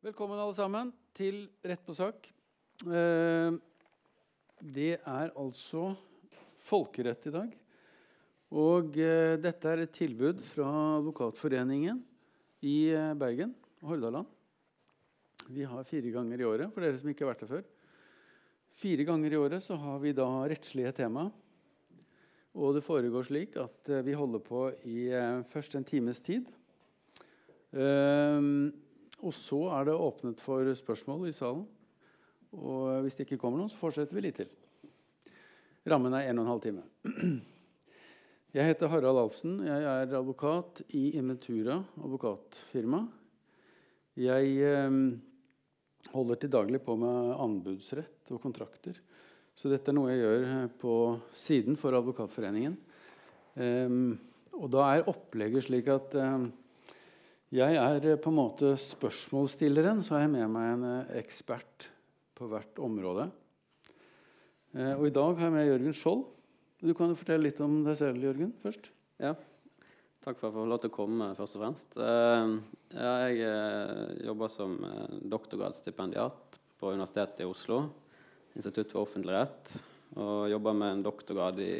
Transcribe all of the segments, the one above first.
Velkommen alle sammen til Rett på sak. Eh, det er altså folkerett i dag. Og eh, dette er et tilbud fra Advokatforeningen i eh, Bergen og Hordaland. Vi har fire ganger i året, for dere som ikke har vært der før. Fire ganger i året så har vi da rettslige tema. Og det foregår slik at vi holder på i først en times tid. Eh, og så er det åpnet for spørsmål i salen. Og hvis det ikke kommer noen, så fortsetter vi litt til. Rammen er 1 12 time. Jeg heter Harald Alfsen. Jeg er advokat i Inventura advokatfirma. Jeg eh, holder til daglig på med anbudsrett og kontrakter. Så dette er noe jeg gjør eh, på siden for Advokatforeningen. Eh, og da er opplegget slik at eh, jeg er eh, på en måte spørsmålsstilleren, så har jeg med meg en eh, ekspert på hvert område. Eh, og I dag har jeg med Jørgen Skjold. Du kan jo fortelle litt om deg selv, Jørgen, først. Ja. Takk for at jeg får lov til å komme, først og fremst. Jeg jobber som doktorgradsstipendiat på Universitetet i Oslo. Institutt for offentlig rett. Og jobber med en doktorgrad i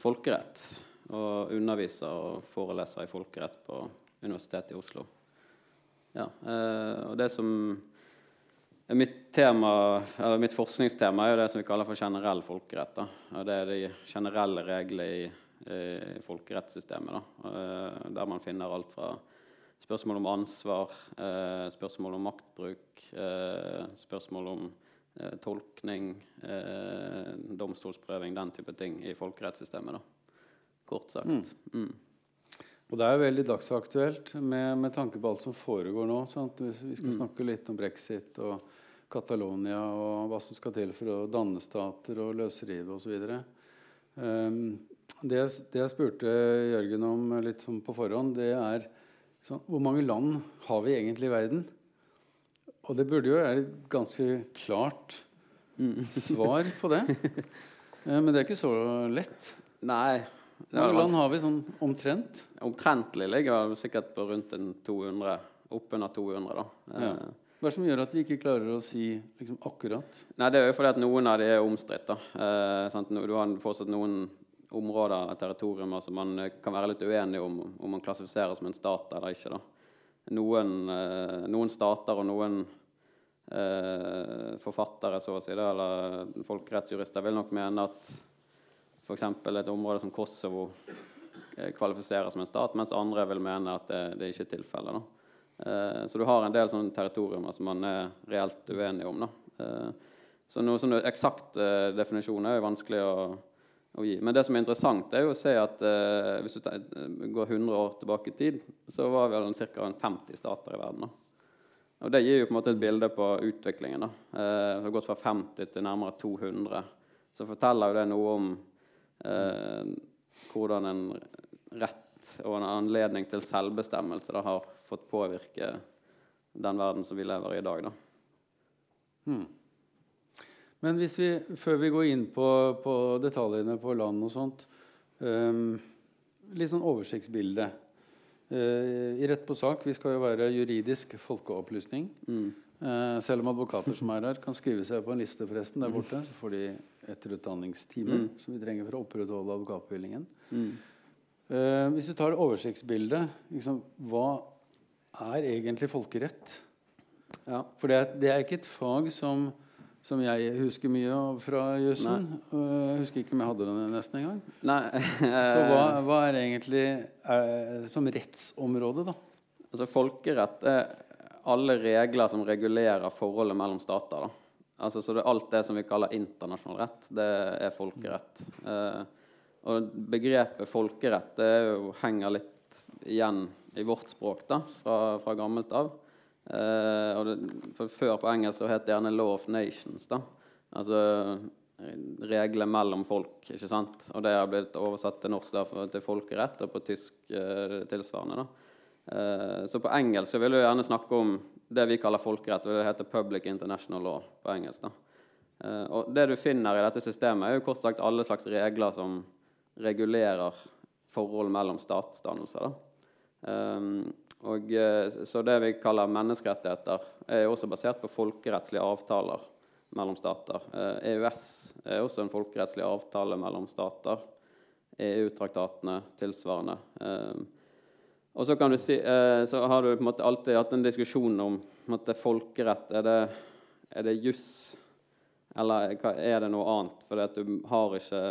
folkerett. Og underviser og foreleser i folkerett på Universitetet i Oslo. Ja, og det som Mitt, tema, mitt, forskningstema er jo det som vi kaller for generell folkerett. Da. Og det er de generelle reglene i, i folkerettssystemet. Da. Eh, der man finner alt fra spørsmål om ansvar, eh, spørsmål om maktbruk, eh, spørsmål om tolkning, domstolsprøving, den type ting i folkerettssystemet. Da. Kort sagt. Mm. Mm. Og det er veldig dagsaktuelt med, med, tanke på alt som foregår nå. Sant? Vi skal mm. snakke litt om brexit og Catalonia og hva som skal til for å danne stater og løsrive osv. Um, det, det jeg spurte Jørgen om litt sånn på forhånd, det er så, hvor mange land har vi egentlig i verden? Og det burde jo være et ganske klart svar på det. Uh, men det er ikke så lett. Nei. Hvor mange land har vi sånn omtrent? Omtrentlig ligger vi sikkert på rundt en 200. Oppunder 200, da. Ja. Uh, hva er det som gjør at vi ikke klarer å si liksom, akkurat? Nei, Det er jo fordi at noen av de er omstridt. Eh, du har fortsatt noen områder eller territorier som man eh, kan være litt uenig om om man klassifiserer som en stat eller ikke. da. Noen, eh, noen stater og noen eh, forfattere så å si, da, eller folkerettsjurister vil nok mene at f.eks. et område som Kosovo eh, kvalifiserer som en stat, mens andre vil mene at det, det ikke er tilfellet. Eh, så du har en del sånne territorier som man er reelt uenig om. Eh, så noe sånn eksakt eh, definisjon er jo vanskelig å, gi. Men det som er interessant, er jo å se at hvis du går 100 år tilbake i tid, så var vi ca. 50 stater i verden. Da. Og Det gir jo på en måte et bilde på utviklingen. da. Eh, det har gått fra 50 til nærmere 200. Så forteller jo det noe om eh, hvordan en rett og en anledning til selvbestemmelse da, har fått påvirke den verden som vi lever i i dag. Da. Hmm. Men hvis vi, før vi går inn på, på detaljene på land og sånt um, Litt sånn oversiktsbilde. Uh, I Rett på sak vi skal jo være juridisk folkeopplysning. Mm. Uh, selv om advokater som er her, kan skrive seg på en liste forresten der borte. Så får de etterutdanningstimer mm. som vi trenger for å opprettholde advokatbevillingen. Mm. Uh, hvis du tar det oversiktsbildet, liksom, hva er egentlig folkerett? Ja. For det, det, er ikke et fag som, som jeg husker mye av fra jussen. Uh, husker ikke om jeg hadde det nesten engang. Så hva, hva, er egentlig er, som rettsområde, da? Altså Folkerett er alle regler som regulerer forholdet mellom stater. da. Altså, så det Alt det som vi kaller internasjonal rett, det er folkerett. Eh, og begrepet folkerett det jo, henger litt igjen i vårt språk da, fra, fra gammelt av. Eh, det, Før på engelsk så het det gjerne 'law of nations'. da. Altså regler mellom folk. ikke sant? Og det har blitt oversatt til norsk derfor, til folkerett, og på tysk eh, tilsvarende. da. Eh, så på engelsk så vil du gjerne snakke om det vi kaller folkerett, og det heter 'public international law' på engelsk. Eh, og Det du finner i dette systemet, er jo kort sagt alle slags regler som regulerer forhold mellom statsdannelser. Um, Og, eh, så det vi kaller menneskerettigheter, er jo også basert på folkerettslige avtaler mellom stater. Eh, EØS er også en folkerettslig avtale mellom stater. EU-traktatene tilsvarende. Eh, og så, kan du si, eh, så har du på en måte alltid hatt en diskusjon om på en måte, folkerett. Er det, er det juss, eller er det noe annet? For du har ikke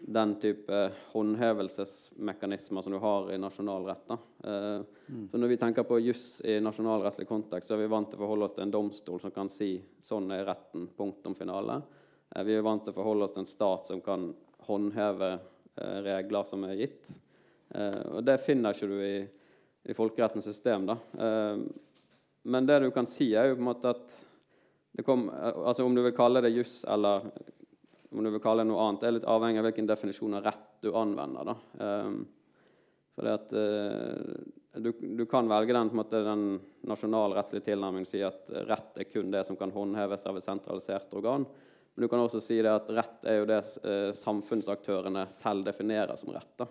den type håndhevelsesmekanismer som du har i nasjonal rett. Eh, Så når vi tenker på juss i nasjonalrettslig kontekst, så er vi vant til å forholde oss til en domstol som kan si sånn er retten, punktum finale. Eh, vi er vant til å forholde oss til en stat som kan håndheve regler som er gitt. Eh, og det finner ikke du i, i folkerettens system. Da. Eh, men det du kan si, er jo på en måte at det kom, eh, altså Om du vil kalle det juss eller om du vil kalle det noe annet, det er litt avhengig av hvilken definisjon av rett du anvender. da. Fordi at du, du kan velge den, på en måte, den nasjonalrettslige tilnærmingen si at rett er kun det som kan håndheves av et sentralisert organ. Men du kan også si det at rett er jo det eh, samfunnsaktørene selv definerer som rett. da.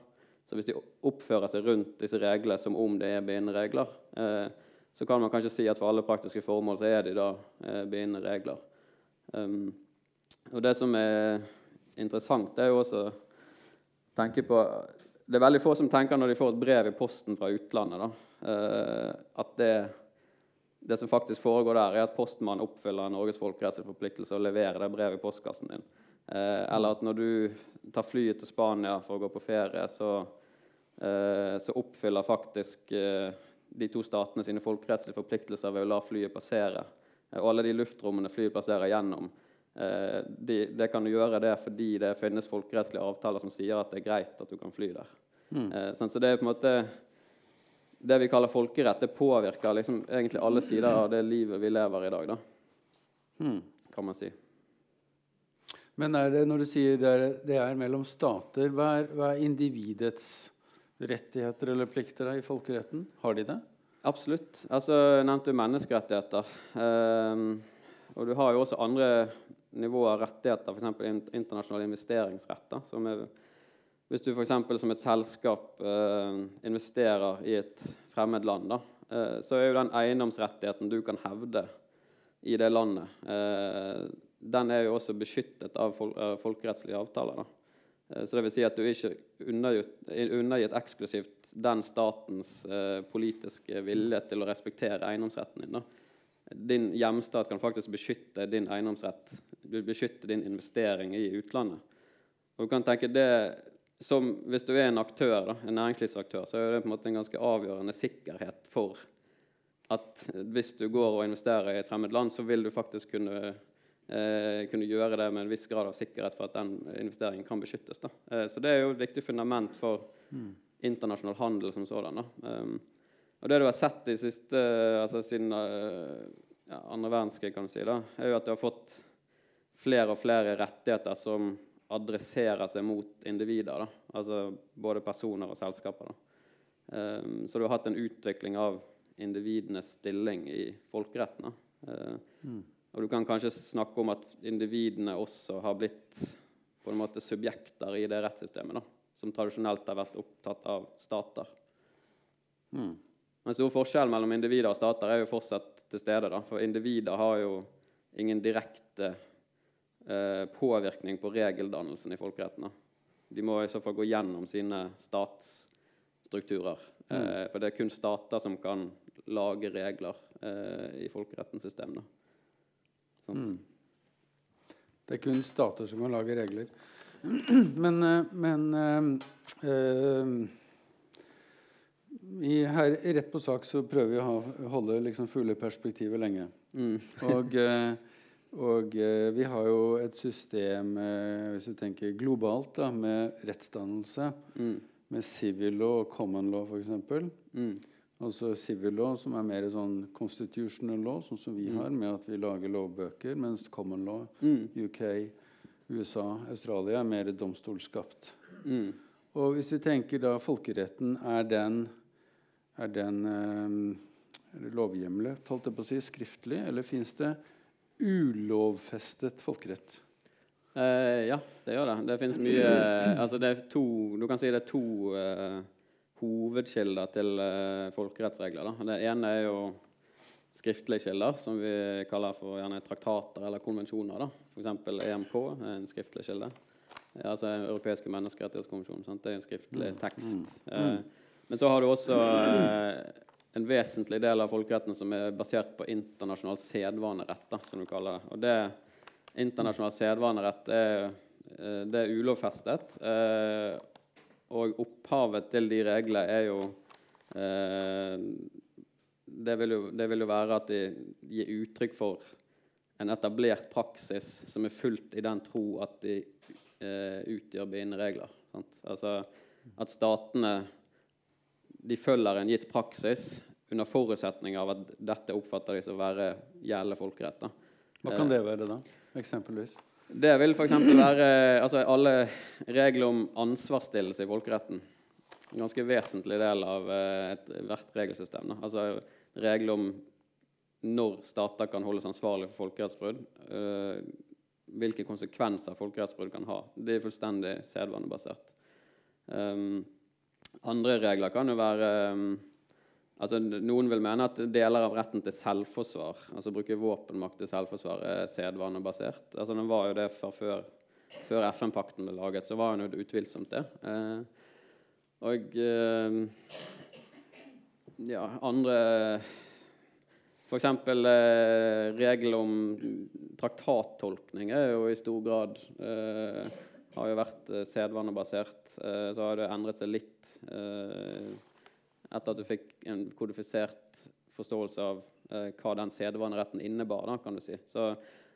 Så hvis de oppfører seg rundt disse reglene som om det er bindende regler, eh, så kan man kanskje si at for alle praktiske formål så er de da eh, bindende regler. Um, og det som er interessant, det er jo også å tenke på Det er veldig få som tenker når de får et brev i posten fra utlandet, da, eh, at det, det som faktisk foregår der, er at postmannen oppfyller Norges folkerettslige forpliktelse og leverer det brevet i postkassen din. Eh, eller at når du tar flyet til Spania for å gå på ferie, så, så oppfyller faktisk eh, de to statene sine folkerettslige forpliktelser ved å la flyet passere. Eh, og alle de luftrommene flyet passerer gjennom, eh, de, det kan du gjøre det fordi det finnes folkerettslige avtaler som sier at det er greit at du kan fly der. Eh, sånn, så det er på en måte det vi kaller folkerett, det påvirker liksom egentlig alle sider av det livet vi lever i dag, da, Mm. kan man si. Men er det, når du sier det er, det er mellom stater, hva er, hva er individets rettigheter eller plikter i folkeretten? Har de det? Absolutt. Altså, jeg nevnte jo menneskerettigheter. Um, og du har jo også andre nivåer av rettigheter, f.eks. In internasjonal investeringsrett. som er hvis du f.eks. som et selskap eh, investerer i et fremmed land, da, eh, så er jo den eiendomsrettigheten du kan hevde i det landet, eh, den er jo også beskyttet av fol folkerettslige avtaler. da. Eh, så det vil si at du er ikke undergitt, er eksklusivt den statens eh, politiske vilje til å respektere eiendomsretten din. Din hjemstat kan faktisk beskytte din eiendomsrett, beskytte din investering i utlandet. Og du kan tenke det som Hvis du er en aktør, en næringslivsaktør, så er det på en måte en ganske avgjørende sikkerhet for at hvis du går og investerer i et fremmed land, så vil du faktisk kunne, eh, kunne gjøre det med en viss grad av sikkerhet for at den investeringen kan beskyttes. Eh, så det er jo et viktig fundament for internasjonal handel som sådan. Da. Um, og det du har sett de siste, altså siden uh, ja, andre verdenskrig, kan du si, da, er jo at du har fått flere og flere rettigheter som adresserer seg mot individer. Da. Altså både personer og selskaper. Um, så du har hatt en utvikling av individenes stilling i folkeretten. Uh, Og du kan kanskje snakke om at individene også har blitt på en måte subjekter i det rettssystemet, da, som tradisjonelt har vært opptatt av stater. Mm. Den store forskjellen mellom individer og stater er jo fortsatt til stede. Da. For individer har jo ingen direkte eh, påvirkning på regeldannelsen i folkeretten. Da. De må i så fall gå gjennom sine statsstrukturer. Eh, for det er kun stater som kan lage regler eh, i folkerettens system. Da. Mm. Det er kun stater som kan lage regler. Men, eh, men eh, eh, i her, rett på sak så prøver vi å ha, holde liksom fulle perspektiver lenge. Mm. Og, og vi har jo et system, hvis du tenker globalt, da, med rettsdannelse. Mm. Med civil law og common law, f.eks. Mm. Altså civil law, som er mer sånn constitutional law, sånn som vi har, med at vi lager lovbøker, mens common law, Mm. UK, USA, Australia, er mer domstolskapt. Mm. Og hvis vi tenker da folkeretten, er den, er den eh, lovhjemlet, holdt jeg på å si, skriftlig, eller fins det ulovfestet folkerett? Eh, ja, det gjør det. Det finnes mye altså det er to, Du kan si det er to eh, hovedkilder til uh, folkerettsregler. Da. Det ene er jo skriftlige kilder, som vi kaller for gjerne traktater eller konvensjoner. F.eks. EMK er en skriftlig kilde. Altså Europeiske menneskerettighetskonvensjon. Sant? Det er en skriftlig mm. tekst. Mm. Eh, men så har du også eh, en vesentlig del av folkeretten som er basert på internasjonal sedvanerett, da, som du kaller det. Og det internasjonal sedvanerett er, eh, det er ulovfestet. Eh, og opphavet til de reglene er jo eh, det vil, jo, det vil jo være at de gir uttrykk for en etablert praksis som er fulgt i den tro at de eh, utgjør bindende regler. Sant? Altså at statene de følger en gitt praksis under forutsetning av at dette oppfatter de som å være gjeldende folkerett. Hva kan det være, da? Eksempelvis? Det vil f.eks. være altså alle regler om ansvarsstillelse i folkeretten. En ganske vesentlig del av eh, ethvert regelsystem. Da. Altså regler om når stater kan holdes ansvarlig for folkerettsbrudd. Uh, hvilke konsekvenser folkerettsbrudd kan ha. Det er fullstendig sedvanebasert. Um, andre regler kan jo være um, altså Noen vil mene at deler av retten til selvforsvar, altså bruke våpenmakt til selvforsvar, er sedvanebasert. Altså, den var jo det før, før FN-pakten ble laget, så var den jo utvilsomt det. Eh, og eh, ja, andre F.eks. Eh, regler om traktattolkning er jo i stor grad eh, har jo vært eh, sedvanebasert. Eh, så har det endret seg litt eh, etter at du fikk en kodifisert forståelse av eh, hva den sedvaneretten innebar. Da, kan du si. Så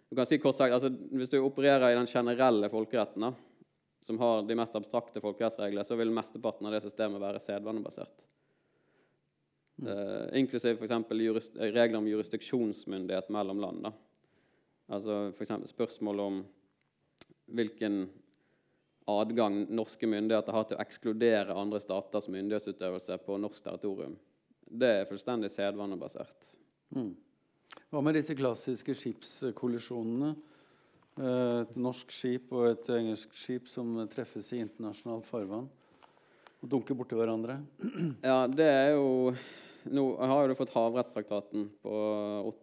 du kan si kort sagt, altså, Hvis du opererer i den generelle folkeretten, da, som har de mest abstrakte folkerettsregler, så vil mesteparten av det systemet være sedvanebasert. Uh, inklusiv f.eks. regler om jurisdiksjonsmyndighet mellom land. Da. Altså f.eks. spørsmål om hvilken adgang norske myndigheter har til å ekskludere andre staters myndighetsutøvelse på norsk territorium. Det er fullstendig sedvanebasert. Mm. Hva med disse klassiske skipskollisjonene? Eh, et norsk skip og et engelsk skip som treffes i internasjonalt farvann og dunker borti hverandre? Ja, det er jo nå har du fått Havrettstraktaten på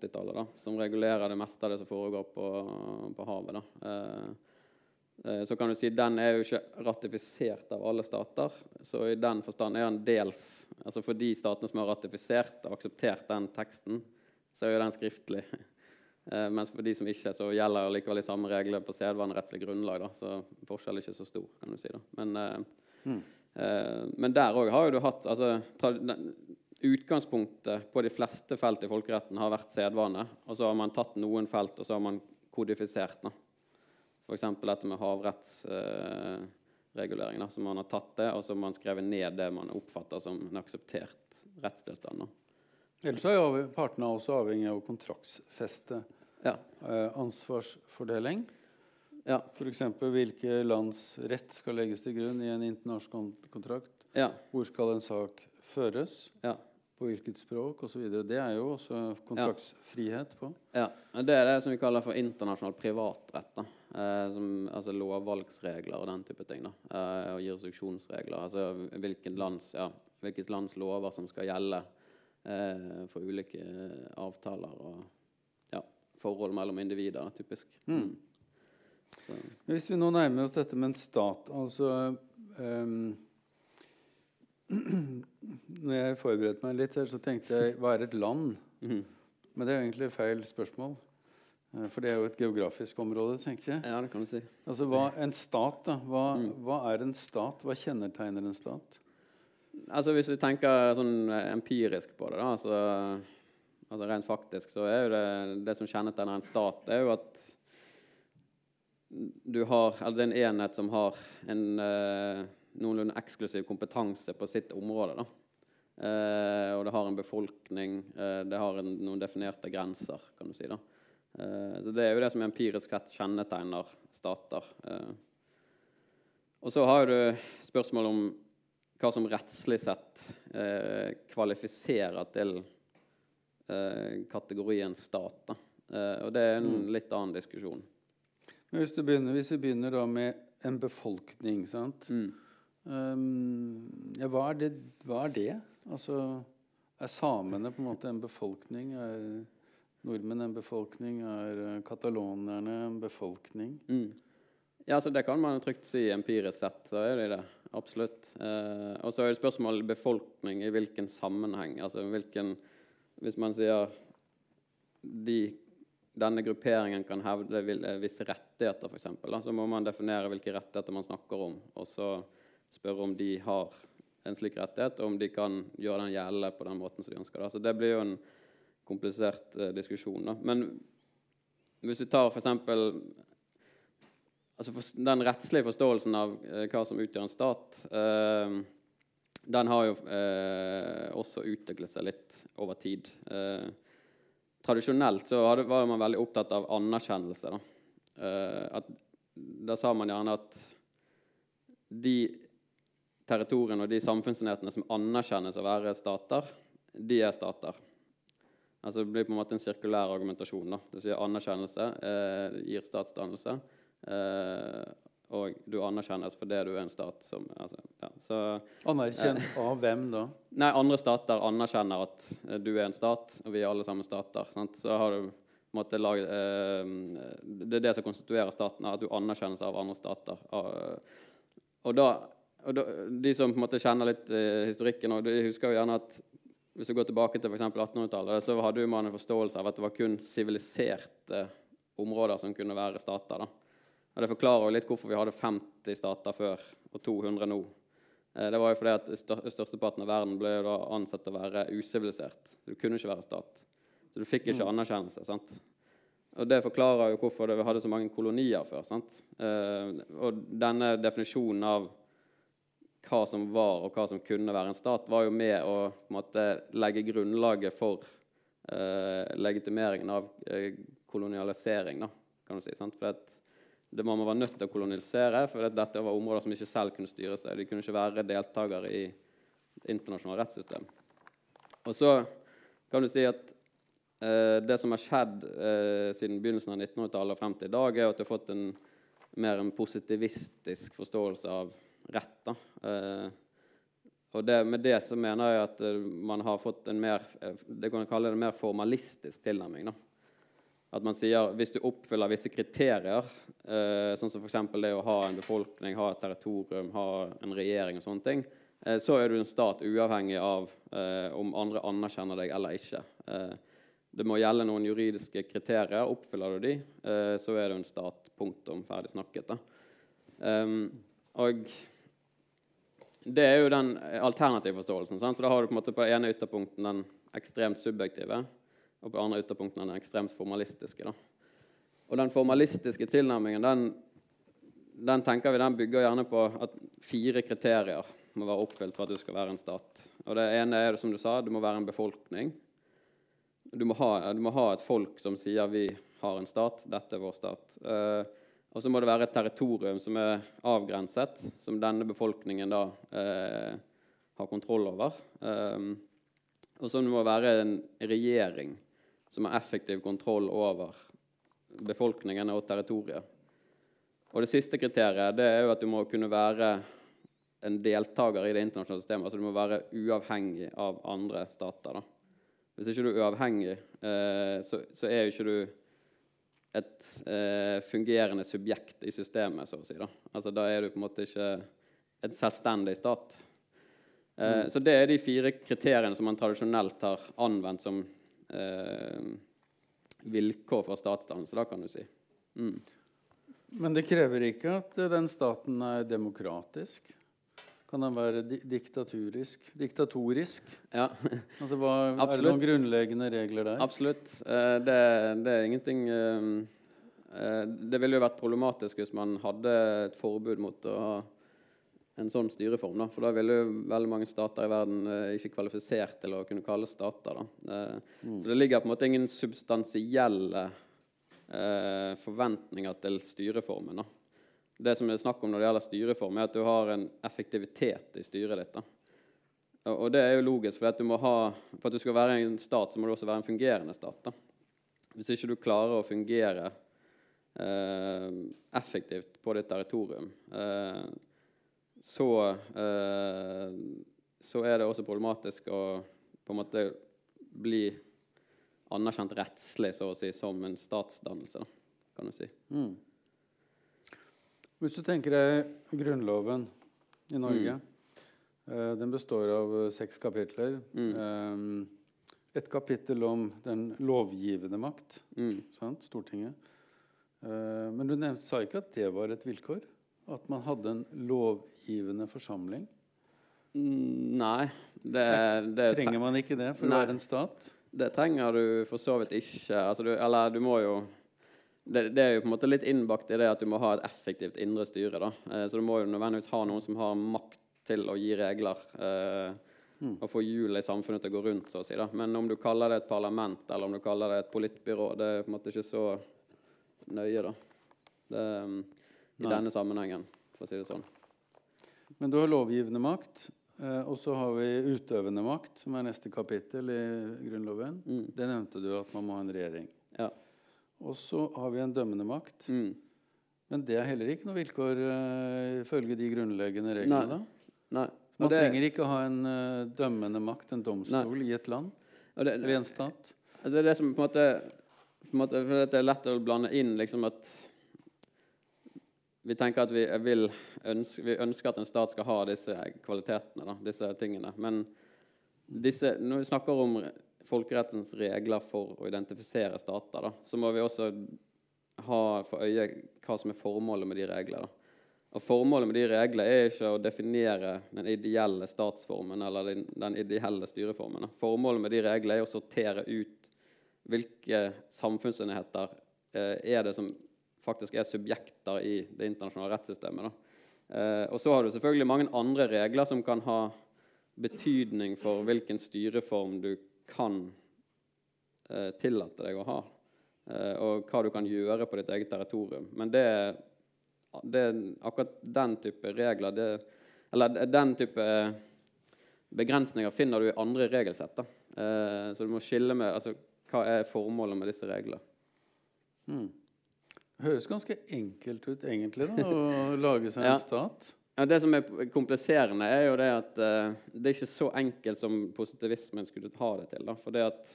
80-tallet, som regulerer det meste av det som foregår på, på havet. da. eh, så kan du si Den er jo ikke ratifisert av alle stater. Så i den forstand er den dels altså For de statene som har ratifisert og akseptert den teksten, så er jo den skriftlig. Eh, mens for de som ikke, så gjelder likevel de samme reglene på sedvanerettslig grunnlag. Da. Så forskjellen er ikke så stor, kan du si. da. Men, eh, mm. eh, men der òg har jo du hatt altså, utgangspunktet på de fleste felt i folkeretten har vært sedvane. Og så har man tatt noen felt, og så har man kodifisert. F.eks. dette med havrettsregulering. Eh, så man har tatt det, og så har man skrevet ned det man oppfatter som en akseptert rettstilstand. Ellers er jo partene også avhengig av å kontraktsfeste ja. eh, ansvarsfordeling. Ja. F.eks. hvilke lands rett skal legges til grunn i en internasjonal kontrakt. Ja. Hvor skal en sak føres? Ja på hvilket språk osv. Det er jo også kontraktsfrihet på. Ja, Det er det som vi kaller for internasjonal privatrett. Eh, som, altså Lovvalgsregler og den type ting. da, eh, Og jurisdiksjonsregler. Altså hvilket lands, ja, hvilket lands lover som skal gjelde eh, for ulike avtaler og ja, forhold mellom individer, typisk. Mm. mm. Hvis vi nå nærmer oss dette med en stat altså um, Når jeg forberedte meg litt, her, så tenkte jeg hva er et land? Mm. Men det er egentlig feil spørsmål. Eh, for det er jo et geografisk område, tenker jeg. Ja, det kan du si. Altså, hva, En stat, da. Hva, mm. hva, er en stat? Hva kjennetegner en stat? Altså Hvis vi tenker sånn eh, empirisk på det, da, altså, altså rent faktisk, så er jo det det som kjennetegner en stat, det er jo at du har, eller det er en enhet som har en eh, noenlunde eksklusiv kompetanse på sitt område. Eh, og det har en befolkning, eh, det har en, noen definerte grenser, kan du si. da. Eh, så Det er jo det som empirisk sett kjennetegner stater. Eh. og så har du spørsmål om hva som rettslig sett eh, kvalifiserer til kategorien stat. Og det er en mm. litt annen diskusjon. Men hvis, begynner, hvis vi begynner da med en befolkning sant? Mm Um, ja, hva er, det, hva er det? Altså, er samene på en måte en befolkning? Er nordmenn en befolkning? Er uh, katalonerne en befolkning? Mm. Ja, så Det kan man trygt si empirisk sett. så er det det. Absolutt. Eh, og så er det spørsmål befolkning i hvilken sammenheng. Altså hvilken Hvis man sier de, denne grupperingen kan hevde visse rettigheter, f.eks., så må man definere hvilke rettigheter man snakker om, og så spørre om de har en slik rettighet, og om de kan gjøre den gjeldende på den måten som de ønsker. Så det blir jo en komplisert eh, diskusjon. Da. Men hvis vi tar f.eks. Altså for, den rettslige forståelsen av eh, hva som utgjør en stat, eh, den har jo eh, også utviklet seg litt over tid. Eh, tradisjonelt så hadde, var man veldig opptatt av anerkjennelse. Da. Da sa man gjerne at de territoriene og de samfunnsenhetene som anerkjennes å være stater, de er stater. Altså Det blir på en måte en sirkulær argumentasjon. da. Du sier Anerkjennelse eh, gir statsdannelse. Eh, og du anerkjennes fordi du er en stat som altså, ja, så, Anerkjent eh, av hvem da? Nei, Andre stater anerkjenner at du er en stat, og vi er alle sammen stater. Sant? Så har du måtte lage, eh, Det er det som konstituerer staten, at du anerkjennes av andre stater. Og da og da, de som på en måte kjenner litt eh, historikken, og de husker jo gjerne at hvis du går tilbake til 1800-tallet, så hadde man en forståelse av at det var kun siviliserte områder som kunne være stater. da. Og Det forklarer jo litt hvorfor vi hadde 50 stater før og 200 nå. Eh, det var jo fordi at Størsteparten av verden ble da ansett å være usivilisert. Du kunne ikke være stat. Så du fikk ikke mm. anerkjennelse. sant? Og Det forklarer jo hvorfor vi hadde så mange kolonier før. sant? Eh, og denne definisjonen av hva som var og hva som kunne være en stat, var jo med å måte, legge grunnlaget for eh, legitimeringen av eh, kolonialisering. Da, kan du si, sant? For det må man var nødt til å kolonisere, for dette var områder som ikke selv kunne styre seg. De kunne ikke være deltakere i det internasjonale rettssystem. Og så kan du si at eh, det som har skjedd eh, siden begynnelsen av 1900-tallet og frem til i dag, er at du har fått en mer en positivistisk forståelse av rett. Eh, og det, Med det så mener jeg at eh, man har fått en mer eh, det kan kalle det en mer formalistisk tilnærming. da. At man sier hvis du oppfyller visse kriterier, eh, sånn som f.eks. det å ha en befolkning, ha et territorium, ha en regjering og sånne ting, eh, så er du en stat uavhengig av eh, om andre anerkjenner deg eller ikke. det må gjelde noen juridiske kriterier. Oppfyller du de, så er du en stat. Punktum. Ferdig snakket. da. Um, og det er jo den alternative forståelsen. Sant? Så da har du på en måte på ene ytterpunkten den ekstremt subjektive, og på andre ytterpunkten den ekstremt formalistiske. Da. Og den formalistiske tilnærmingen den, den, tenker vi, den bygger gjerne på at fire kriterier må være oppfylt for at du skal være en stat. Og Det ene er som du sa, du må være en befolkning. Du må ha, du må ha et folk som sier 'vi har en stat', dette er vår stat. Uh, og så må det være et territorium som er avgrenset, som denne befolkningen da eh, har kontroll over. Um, og så må det være en regjering som har effektiv kontroll over befolkningen og territoriet. Og det siste kriteriet det er jo at du må kunne være en deltaker i det internasjonale systemet. altså Du må være uavhengig av andre stater. da. Hvis ikke du er uavhengig, eh, så, så er jo ikke du et eh, fungerende subjekt i systemet, så å si. Da. Altså, da er du på en måte ikke en selvstendig stat. Eh, mm. Så det er de fire kriteriene som man tradisjonelt har anvendt som eh, vilkår for statsdannelse, da, kan du si. Mm. Men det krever ikke at den staten er demokratisk? Kan den være di diktaturisk? Diktatorisk? Ja. altså, hva, er det noen grunnleggende regler der? Absolutt. Eh, det, det, er ingenting eh, eh, Det ville jo vært problematisk hvis man hadde et forbud mot å ha en sånn styreform. Da. For da ville jo veldig mange stater i verden ikke kvalifisert til å kunne kalles stater. Mm. Så det ligger på en måte ingen substansielle forventninger til styreformen. da det som er snakk om når det gjelder styreform, er at du har en effektivitet i styret ditt. Da. Og det er jo logisk, for at, for at, du skal være en stat, så må du også være en fungerende stat. Da. Hvis ikke du klarer å fungere eh, effektivt på ditt territorium, eh, så, eh, så er det også problematisk å på en måte bli anerkjent rettslig, så å si, som en statsdannelse, da, kan du si. Mm. Hvis du tenker deg Grunnloven i Norge eh, Den består av eh, seks kapitler. Mm. Eh, et kapittel om den lovgivende makt, Mm. sant? Stortinget. Eh, men du nevnte, sa ikke at det var et vilkår? At man hadde en lovgivende forsamling? Mm, Nei, det, det Trenger man ikke det for Nei. å være en stat? Det trenger du for så vidt ikke. Altså, du, eller du må jo det, det er jo på en måte litt innbakt i det at du må ha et effektivt indre styre. da. Eh, så du må jo nødvendigvis ha noen som har makt til å gi regler. Eh, Og få hjulet i samfunnet til å gå rundt, så å si. da. Men om du kaller det et parlament eller om du kaller det et politbyrå, det er på en måte ikke så nøye, da. Det, um, I Nei. denne sammenhengen, for å si det sånn. Men du har lovgivende makt, eh, og så har vi utøvende makt, som er neste kapittel i Grunnloven. Mm. Det nevnte du at man må ha en regjering. Og så har vi en dømmende makt. Mm. Men det er heller ikke noe vilkår uh, ifølge de grunnleggende reglene. Nei. Nei. Man det- trenger ikke ha en uh, dømmende makt, en domstol, i et land det- eller i en stat. Det er det som på en måte, på en måte for Det er lett å blande inn liksom at Vi tenker at vi, ønske, vi ønsker at en stat skal ha disse kvalitetene, da, disse tingene. Men disse, når vi snakker om folkerettens regler for å identifisere stater, da, så må vi også ha for øye hva som er formålet med de reglene. Og Formålet med de reglene er ikke å definere den ideelle statsformen eller den, den ideelle styreformen. Formålet med de reglene er å sortere ut hvilke samfunnsenheter eh, er det som faktisk er subjekter i det internasjonale rettssystemet. Eh, og så har du selvfølgelig mange andre regler som kan ha betydning for hvilken styreform du kan eh, tillate deg å ha, eh, og hva du kan gjøre på ditt eget territorium. Men det, det akkurat den type regler det, Eller den type begrensninger finner du i andre regelsett. Eh, så du må skille med altså, hva er formålet med disse reglene. Hmm. Høres ganske enkelt ut, egentlig, da, å lage seg en Ja. stat. Det som er kompliserende, er jo det at eh, det er ikke så enkelt som positivismen skulle ha det til. Da. For det at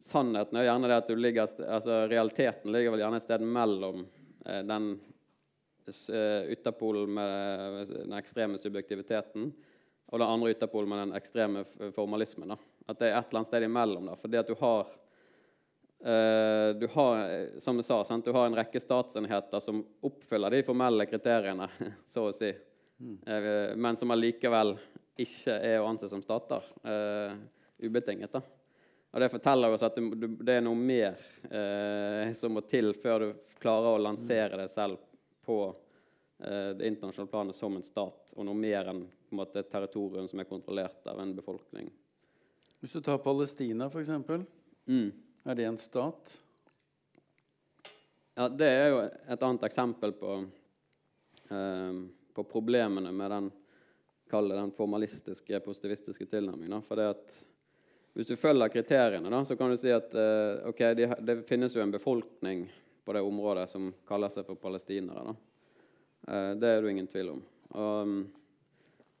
sannheten er gjerne det at du ligger, altså realiteten ligger vel gjerne et sted mellom eh, den uh, ytterpolen med den ekstreme subjektiviteten og den andre ytterpolen med den ekstreme formalismen. Da. At det er et eller annet sted imellom. Da. Fordi at du har uh, du har, eh, som jeg sa, sant? du har en rekke statsenheter som oppfyller de formelle kriteriene, så å si, Eh, men som allikevel ikke er å anse som stater. Uh, ubetinget. da. Og Det forteller oss at det, det er noe mer uh, som må til før du klarer å lansere deg selv på uh, det internasjonale planet som en stat, og noe mer enn en måte, et territorium som er kontrollert av en befolkning. Hvis du tar Palestina, f.eks., Mm. er det en stat? Ja, Det er jo et annet eksempel på, eh, på problemene med den, den formalistiske, positivistiske tilnærmingen. For det at Hvis du følger kriteriene, da, så kan du si at eh, okay, de, det finnes jo en befolkning på det området som kaller seg for palestinere. Eh, det er det ingen tvil om. Og, mm,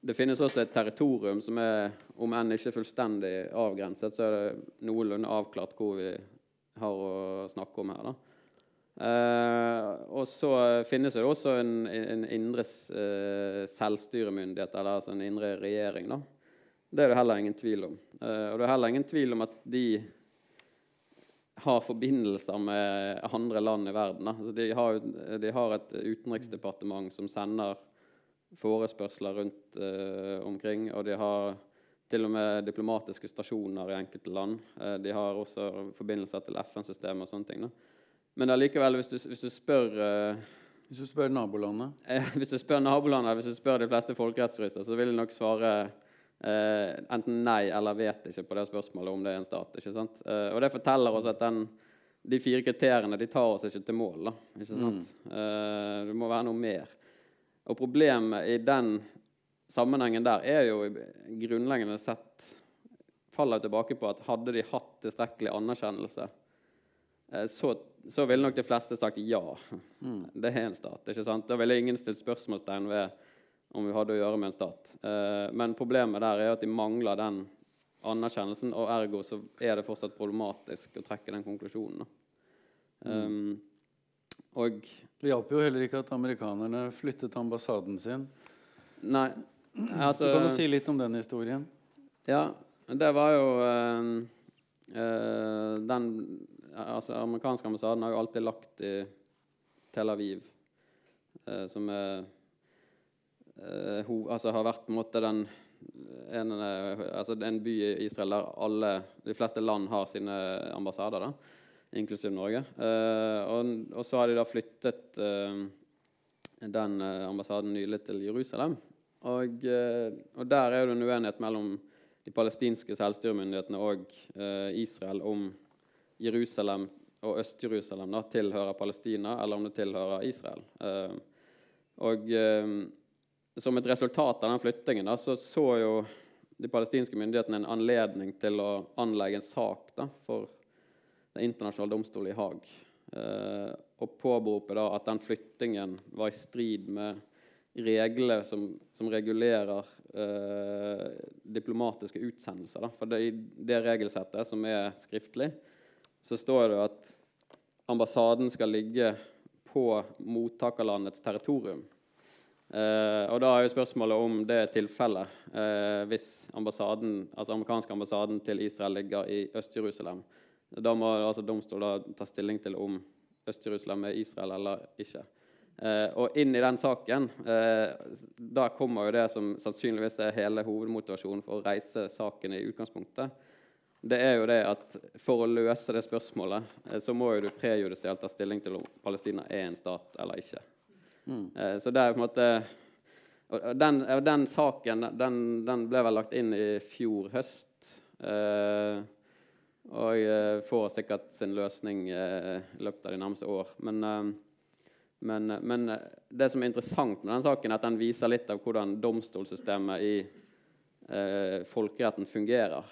det finnes også et territorium som er, om enn ikke fullstendig avgrenset, så er det noenlunde avklart hvor vi har å snakke om her. da. Eh, og så finnes det også en, en indre uh, selvstyremyndighet, eller altså en indre regjering. da. Det er det heller ingen tvil om. Uh, og det er heller ingen tvil om at de har forbindelser med andre land i verden. Altså de, har, de har et utenriksdepartement som sender forespørsler rundt omkring, og de har til og med diplomatiske stasjoner i enkelte land. De har også forbindelser til FN-systemet og sånne ting. da. Men allikevel, hvis du, hvis du spør uh, Hvis du spør nabolandet Eh, hvis du spør nabolandet, hvis du spør de fleste folkerettsjurister, så vil de nok svare uh, enten nei eller vet ikke på det spørsmålet om det er en stat. ikke sant? Og det forteller oss at den, de fire kriteriene de tar oss ikke til mål. da, ikke sant? Eh, det må være noe mer. Og problemet i den sammenhengen der er jo grunnleggende sett faller tilbake på at hadde de hatt tilstrekkelig anerkjennelse, så, så ville nok de fleste sagt ja. Det er en stat. ikke sant? Da ville ingen stilt spørsmålstegn ved om vi hadde å gjøre med en stat. Eh, men problemet der er at de mangler den anerkjennelsen, og ergo så er det fortsatt problematisk å trekke den konklusjonen. Um, og Det hjalp jo heller ikke at amerikanerne flyttet ambassaden sin. Nei, altså du kan jo si litt om den historien. Ja, det var jo uh, uh, Den altså, amerikanske ambassaden har jo alltid lagt i Tel Aviv, eh, som er eh, ho, altså har vært på en måte den en, altså en by i Israel der alle, de fleste land har sine ambassader, da, inklusiv Norge. Eh, og, og, så har de da flyttet eh, den ambassaden nylig til Jerusalem. Og, og der er det en uenighet mellom de palestinske selvstyremyndighetene og eh, Israel om Jerusalem og Øst-Jerusalem tilhører Palestina, eller om det tilhører Israel. Eh, og eh, Som et resultat av den flyttingen da, så, så jo de palestinske myndighetene en anledning til å anlegge en sak da, for Den internasjonale domstolen i Haag. Eh, og påberope at den flyttingen var i strid med regler som, som regulerer eh, diplomatiske utsendelser. Da. For det, det regelsettet, som er skriftlig, så står det at ambassaden skal ligge på mottakerlandets territorium. Eh, og Da er jo spørsmålet om det er tilfellet eh, hvis ambassaden, altså amerikanske ambassaden til Israel ligger i Øst-Jerusalem. Da må altså domstolen ta stilling til om Øst-Jerusalem er Israel eller ikke. Eh, og inn i den saken eh, Da kommer jo det som sannsynligvis er hele hovedmotivasjonen for å reise saken i utgangspunktet. Det er jo det at For å løse det spørsmålet eh, så må jo du prejudisielt ta stilling til om Palestina er en stat eller ikke. Mm. Eh, så det er på en måte den, den, saken den, den, ble vel lagt inn i fjor høst. Eh, og får sikkert sin løsning i løpet av de nærmeste år. Men men, men, det som er interessant med den saken, er at den viser litt av hvordan domstolssystemet i folkeretten fungerer.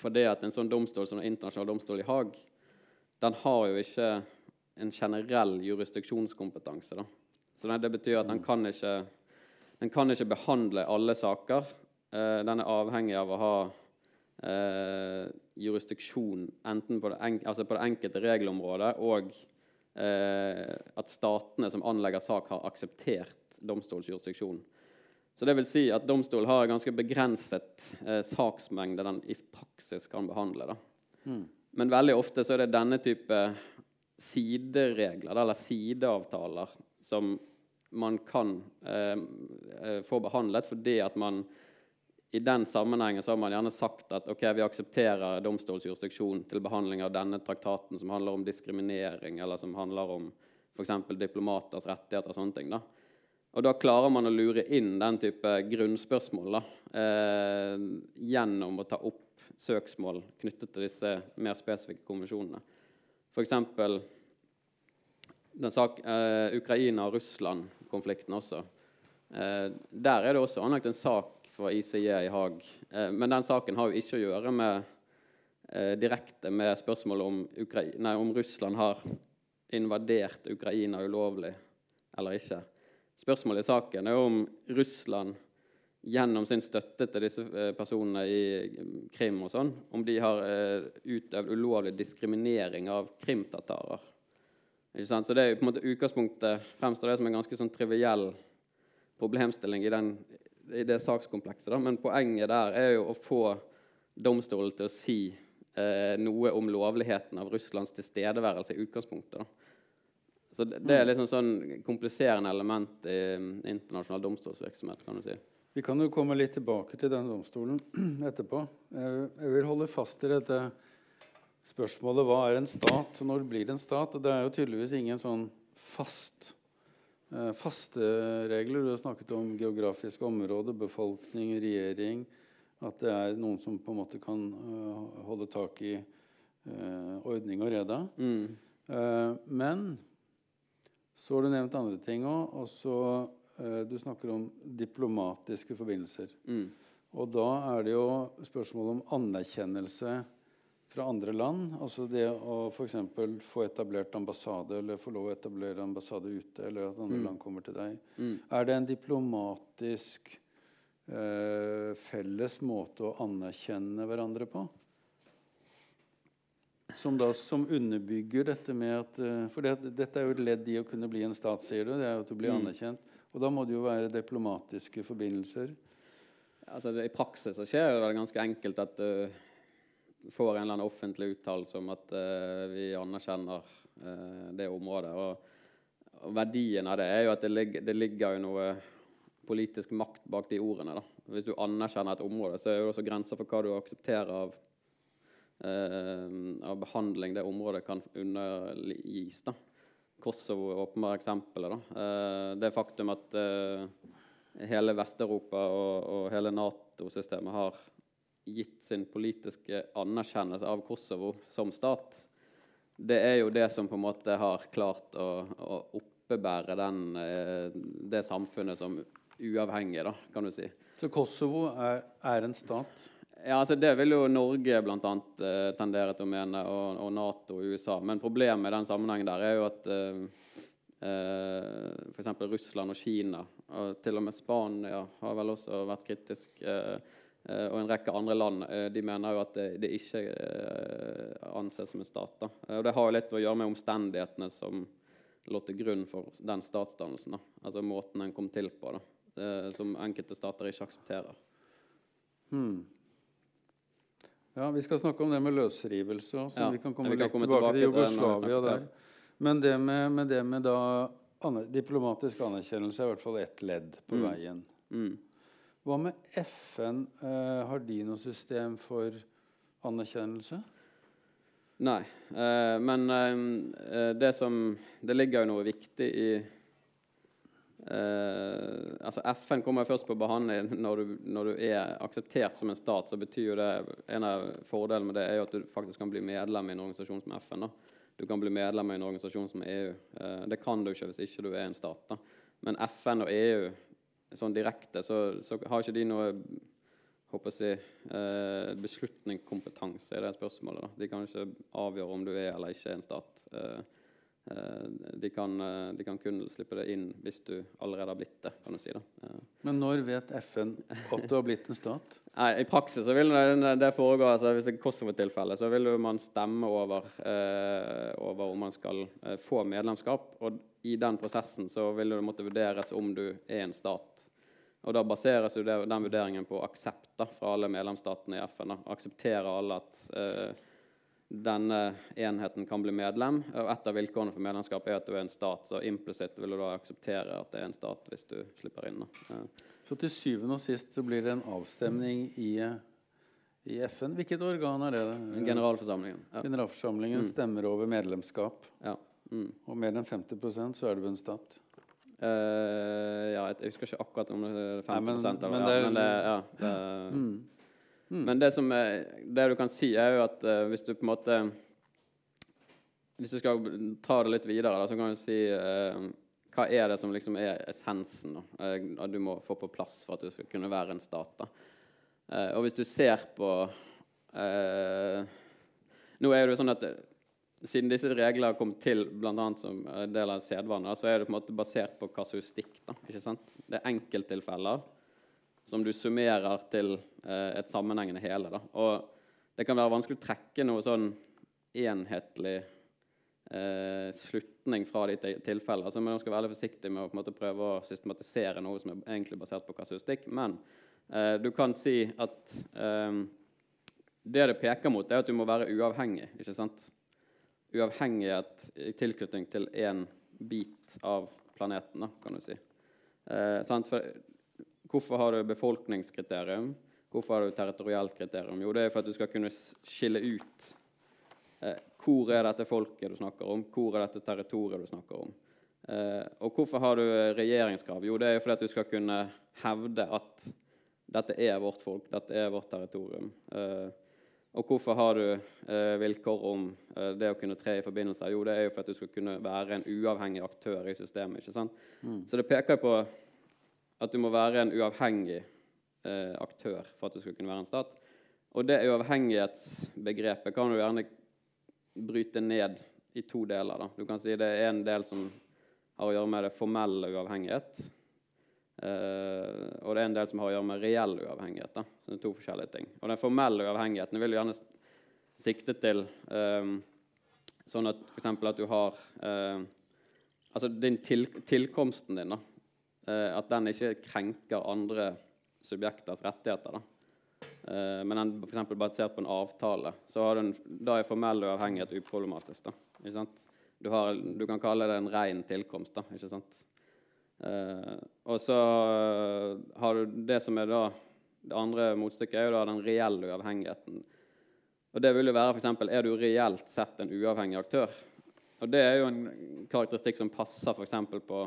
For det at en sånn domstol som Den internasjonale domstol i Haag, den har jo ikke en generell jurisdiksjonskompetanse. Da. Så det, betyr at den kan ikke, den kan ikke behandle alle saker. Eh, den er avhengig av å ha eh, jurisdiksjon enten på det, en, altså på det enkelte regelområdet og Eh, at statene som anlegger sak, har akseptert domstolsjurisdiksjon. Så det vil si at domstolen har en ganske begrenset eh, saksmengde den i praksis kan behandle. Mm. Men veldig ofte så er det denne type sideregler eller sideavtaler som man kan eh, eh få behandlet fordi at man i den sammenhengen så har man gjerne sagt at ok, vi aksepterer domstolsjurisdiksjon til behandling av denne traktaten som handler om diskriminering, eller som handler om f.eks. diplomaters rettigheter og sånne ting. da. Og da klarer man å lure inn den type grunnspørsmål da, eh, gjennom å ta opp søksmål knyttet til disse mer spesifikke konvensjonene. F.eks. Eh, Ukraina- og Russland-konflikten også. Eh, der er det også anlagt en sak for ICJ i Haag. Eh, men den saken har jo ikke å gjøre med, eh, direkte med spørsmålet om, nei, om, Russland har invadert Ukraina ulovlig eller ikke. Spørsmålet i saken er om Russland gjennom sin støtte til disse eh, personene i Krim og sånn, om de har eh, utøvd ulovlig diskriminering av krimtatarer. Så det er på en måte utgangspunktet fremstår det som en ganske sånn triviell problemstilling i den i det sakskomplekset. Da. Men poenget der er jo å få domstolen til å si eh, noe om lovligheten av Russlands tilstedeværelse i utgangspunktet. Da. Så det, det er liksom sånn kompliserende element i um, internasjonal domstolsvirksomhet. kan du si. Vi kan jo komme litt tilbake til den domstolen etterpå. Jeg vil holde fast i dette spørsmålet hva er en stat, og når blir en stat? Og det er jo tydeligvis ingen sånn fast Eh, faste regler. Du har snakket om geografisk område, befolkning, regjering. At det er noen som på en måte kan uh, holde tak i uh, ordning og reda. Mm. Men så har du nevnt andre ting òg. Og så du snakker om diplomatiske forbindelser. Mm. Og da er det jo spørsmål om anerkjennelse fra andre land. Altså det å f.eks. få etablert ambassade, eller få lov å etablere ambassade ute, eller at andre Mm. land kommer til deg. Mm. Er det en diplomatisk eh, felles måte å anerkjenne hverandre på? Som, da, som underbygger dette med at eh, For det, dette er jo et ledd i å kunne bli en stat, sier du. Det er jo at du blir Mm. anerkjent. Og da må det jo være diplomatiske forbindelser. Altså, det, I praksis så skjer jo det ganske enkelt at du får en eller annen offentlig uttalelse om at uh, vi anerkjenner uh, det området. Og, og verdien av det er jo at det, ligger, det ligger jo noe politisk makt bak de ordene. da. Hvis du anerkjenner et område, så er det også grenser for hva du aksepterer av, eh, av behandling det området kan undergis. da. Kosovo er åpenbare eksempelet. da. Eh, det faktum at eh, hele Vest-Europa og, og hele Nato-systemet har gitt sin politiske anerkjennelse av Kosovo som stat, det er jo det som på en måte har klart å, å oppebære den, eh, det samfunnet som uavhengig, da, kan du si. Så Kosovo er, er en stat. Ja, altså Det vil jo Norge annet eh, tendere til å mene, og, og Nato og USA. Men problemet i den sammenhengen der er jo at eh, eh, f.eks. Russland og Kina, og til og med Spania har vel også vært kritisk, eh, eh, og en rekke andre land, eh, de mener jo at det, det ikke eh, anses som en stat. da. Og Det har jo litt å gjøre med omstendighetene som lå til grunn for den statsdannelsen. da. Altså måten den kom til på, da. som enkelte stater ikke aksepterer. Hmm. Ja, Vi skal snakke om det med løsrivelse. Så Ja, vi kan komme vi kan komme tilbake, tilbake til Jugoslavia der. Men det med, med, det med da aner, diplomatisk anerkjennelse er i hvert fall ett ledd på Mm. veien. Mm. Hva med FN? Eh, har de noe system for anerkjennelse? Nei. Eh, men eh, det som Det ligger jo noe viktig i eh, altså FN kommer først på behandling når du, når du er akseptert som en stat. så betyr jo det, En av fordelene med det er jo at du faktisk kan bli medlem i en organisasjon som FN. da. Du kan bli medlem i en organisasjon som EU. Uh, det kan du ikke hvis ikke du er en stat. da. Men FN og EU sånn direkte, så, så har ikke de noe håper jeg, uh, eh, beslutningskompetanse i det spørsmålet. Da. De kan ikke avgjøre om du er eller ikke er en stat. Eh, eh, de, kan, eh, de kan kun slippe det inn hvis du allerede har blitt det. kan du si. Da. Eh, Men når vet FN at du har blitt en stat? Nei, I praksis så vil det, det foregå altså Hvis det er Kosovo-tilfelle, så vil man stemme over, eh, over om man skal eh, få medlemskap. Og i den prosessen så vil det måtte vurderes om du er en stat. Og da baseres jo det, den vurderingen på aksept da, fra alle medlemsstatene i FN. Da. Aksepterer alle at eh, denne enheten kan bli medlem. Og et av vilkårene for medlemskap er at du er en stat, så implisitt vil du da akseptere at det er en stat hvis du slipper inn. Da. Så til syvende og sist så blir det en avstemning i, i FN. Hvilket organ er det? Generalforsamlingen. Ja. Generalforsamlingen Mm. stemmer over medlemskap. Ja. Mm. Og mer enn 50% så er du en stat. Uh, ja, jeg, husker ikke akkurat om det er 50 Nei, men- eller men det er- men det, ja, det, Mm. Mm. Men det som er, det du kan si, er jo at uh, hvis du på en måte Hvis du skal ta det litt videre, da, så kan du si uh, Hva er det som liksom er essensen da, eh, du må få på plass for at du skal kunne være en stat? da? Og hvis du ser på Nå er det jo sånn at siden disse reglene har kommet til annet som del av sedvane, så er det på en måte basert på kasuistikk. Det er enkelttilfeller som du summerer til eh, et sammenhengende hele. Da. Og det kan være vanskelig å trekke noe sånn enhetlig eh, slutning fra de tilfellene. Så man skal være veldig forsiktig med å måte prøve å systematisere noe som er egentlig basert på kasuistikk. Men eh, du kan si at eh, det det peker mot, er at du må være uavhengig. ikke sant? Uavhengighet i tilknytning til én bit av planeten, da, kan du si. Eh, Hvorfor har du befolkningskriterium? Hvorfor har du territorielt kriterium? Jo, det er for at du skal kunne skille ut eh, hvor er dette folket du snakker om, hvor er dette territoriet du snakker om. Eh, og hvorfor har du eh, regjeringskrav? Jo, det er fordi at du skal kunne hevde at dette er vårt folk, dette er vårt territorium. Eh, og hvorfor har du eh, vilkår om eh, det å kunne tre i forbindelser? Jo, det er jo for at du skal kunne være en uavhengig aktør i systemet. ikke sant? Så det peker på at du må være en uavhengig eh, aktør for at du skal kunne være en stat. Og det uavhengighetsbegrepet kan du gjerne bryte ned i to deler. Da. Du kan si det er en del som har å gjøre med det formelle uavhengighet. Eh, og det er en del som har å gjøre med reell uavhengighet. Da. Så det er to forskjellige ting. Og den formelle uavhengigheten vil du gjerne sikte til eh, sånn at f.eks. at du har eh, Altså din til, tilkomsten din, da. Eh, at den ikke krenker andre subjekters rettigheter. da. Eh, men den f.eks. basert på en avtale, så har du en, da er formell uavhengighet uproblematisk. da. Du, har, du, kan kalle det en ren tilkomst. da, ikke sant? Eh, og så har du det som er da Det andre motstykket er jo da den reelle uavhengigheten. Og det vil jo være f.eks.: Er du reelt sett en uavhengig aktør? Og det er jo en karakteristikk som passer f.eks. på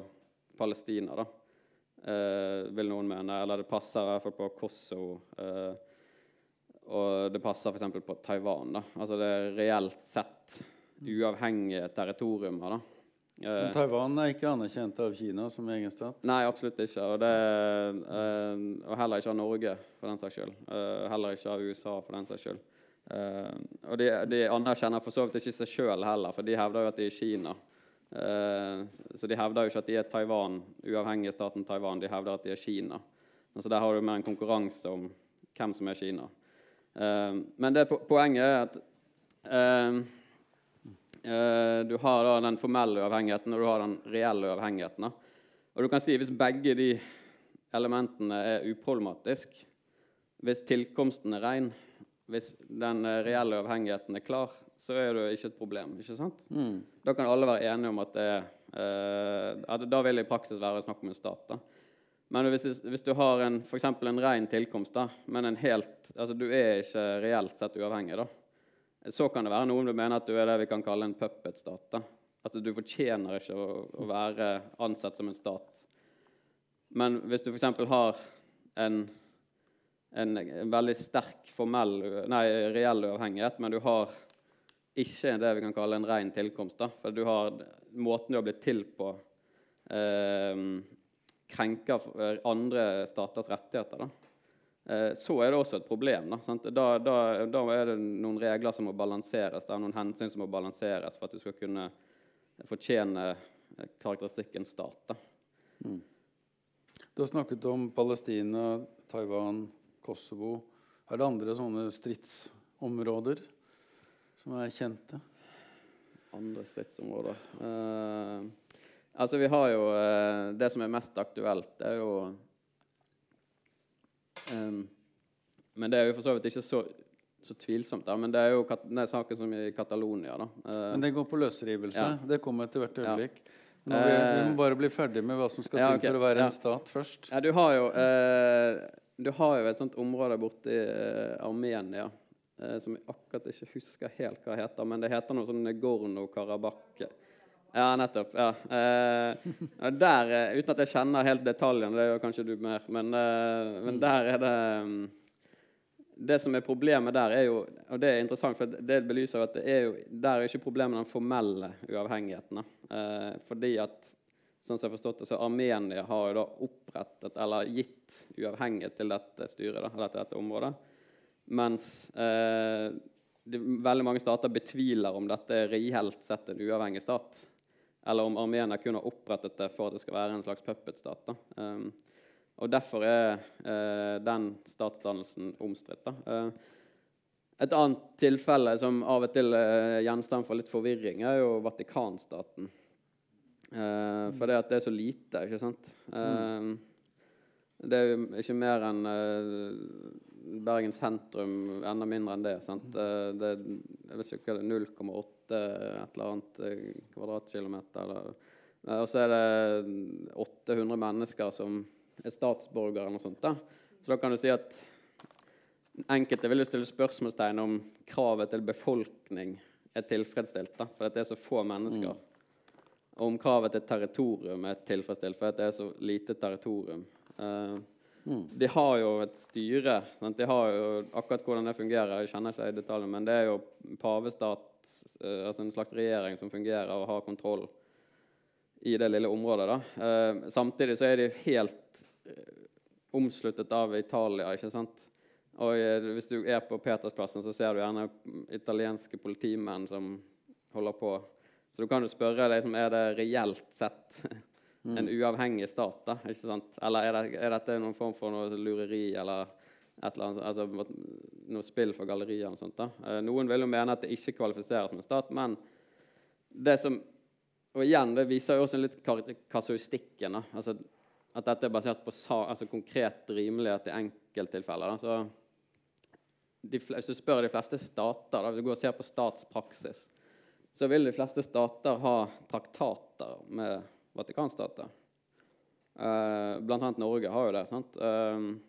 Palestina. da. Eh, vil noen mene. Eller det passer i hvert fall på Kosovo. Eh, og det passer f.eks. på Taiwan. da. Altså det er reelt sett uavhengige territoriumer. da. Men Taiwan er ikke anerkjent av Kina som egen stat? Nei, absolutt ikke. Og, det, eh, og heller ikke av Norge, for den saks skyld. Eh, heller ikke av USA, for den saks skyld. Eh, og de, de anerkjenner for så vidt ikke seg sjøl heller, for de hevder jo at de er Kina. Eh, så de hevder jo ikke at de er Taiwan, uavhengig av staten Taiwan. De hevder at de er Kina. Så der har du mer en konkurranse om hvem som er Kina. Eh, men det poenget er at eh, du har den formelle uavhengigheten og du har den reelle uavhengigheten. Og du kan si Hvis begge de elementene er uproblematiske, hvis tilkomsten er ren, hvis den eh, reelle uavhengigheten er klar, så er det jo ikke et problem. ikke sant? Mm. Da kan alle være enige om at det er eh, Da vil det i praksis være snakk om en stat. da. Men hvis, hvis du har en, for en ren tilkomst, da, men en helt, altså du er ikke reelt sett uavhengig, da, så kan det være noen du mener at du er det vi kan kalle en puppet-stat. At du fortjener ikke å, å, være ansett som en stat. Men hvis du f.eks. har en, en, veldig sterk formell, nei, reell uavhengighet, men du har ikke det vi kan kalle en ren tilkomst, da, for du har måten du har blitt til på, eh, krenker andre staters rettigheter. da. Eh, så er det også et problem. Da, da, da, da, er det noen regler som må balanseres, det er noen hensyn som må balanseres for at du skal kunne fortjene eh, karakteristikken stat. Mm. Du har snakket om Palestina, Taiwan, Kosovo. Er det andre sånne stridsområder som er kjente? Andre stridsområder uh, Altså, vi har jo uh, Det som er mest aktuelt, det er jo Um, men det er jo for så vidt ikke så, så tvilsomt. Da. Men det er jo er saken som i Catalonia. Da. Uh, men det går på løsrivelse? Ja. Det kommer etter hvert øyeblikk. Ja. Vi, vi, må bare bli ferdig med hva som skal ja, til okay. for å være en stat først. Ja, du har jo, du har jo et sånt område borti uh, Armenia som jeg akkurat ikke husker helt hva det heter, men det heter noe sånn Negorno-Karabakh. Ja, nettopp. ja. Eh, der, eh, Uten at jeg kjenner helt detaljene, det gjør kanskje du mer, men, eh, men, der er det mm, Det som er problemet der, er jo Og det er interessant, for det belyser at det er jo, der er ikke problemet den formelle uavhengigheten. Eh, fordi at sånn som jeg forstått det, så Armenia har jo da opprettet eller gitt uavhengighet til dette styret, da, til dette området. Mens eh, de, veldig mange stater betviler om dette er reelt sett en uavhengig stat eller om Armenia kun har opprettet det for at det skal være en slags puppet-stat. Um, og Derfor er uh, den statsdannelsen omstridt. Uh, et annet tilfelle som av og til er gjenstand for litt forvirring, er jo Vatikanstaten. Uh, for det at det er så lite, ikke sant? Uh, det er jo ikke mer enn Bergen sentrum, enda mindre enn det. sant? det jeg vet ikke hva det er, 0,8 et eller annet kvadratkilometer. Og så er det 800 mennesker som er statsborgere. og sånt. Da. Så da kan du si at enkelte vil jo stille spørsmålstegn om kravet til befolkning er tilfredsstilt. Da, for det er så få mennesker. Mm. Om kravet til territorium er tilfredsstilt, for det er så lite territorium. Uh, mm. De har jo et styre. Sant? De har jo akkurat hvordan det fungerer, jeg kjenner ikke i detalj, men det er jo pavestat Eh, altså en slags regjering som fungerer og har kontroll i det lille området. Da. Eh, samtidig så er de helt eh, omsluttet av Italia. ikke sant? Og eh, hvis du er på Petersplassen, så ser du gjerne italienske politimenn som holder på. Så du kan jo spørre liksom, er det reelt sett en uavhengig stat. da, ikke sant? Eller er, det, er dette noen form for noe lureri eller et eller annet, altså noe spill for gallerier? og sånt da. Eh, noen vil jo mene at det ikke kvalifiserer som en stat, men det som og igjen, Det viser jo også litt kasuistikken. da, altså At dette er basert på altså konkret rimelighet i enkelttilfeller. da, så de, Hvis du spør de fleste stater, da, hvis du går og ser på statspraksis, så vil de fleste stater ha traktater med Vatikanstater. Uh, blant annet Norge har jo det. sant? Uh,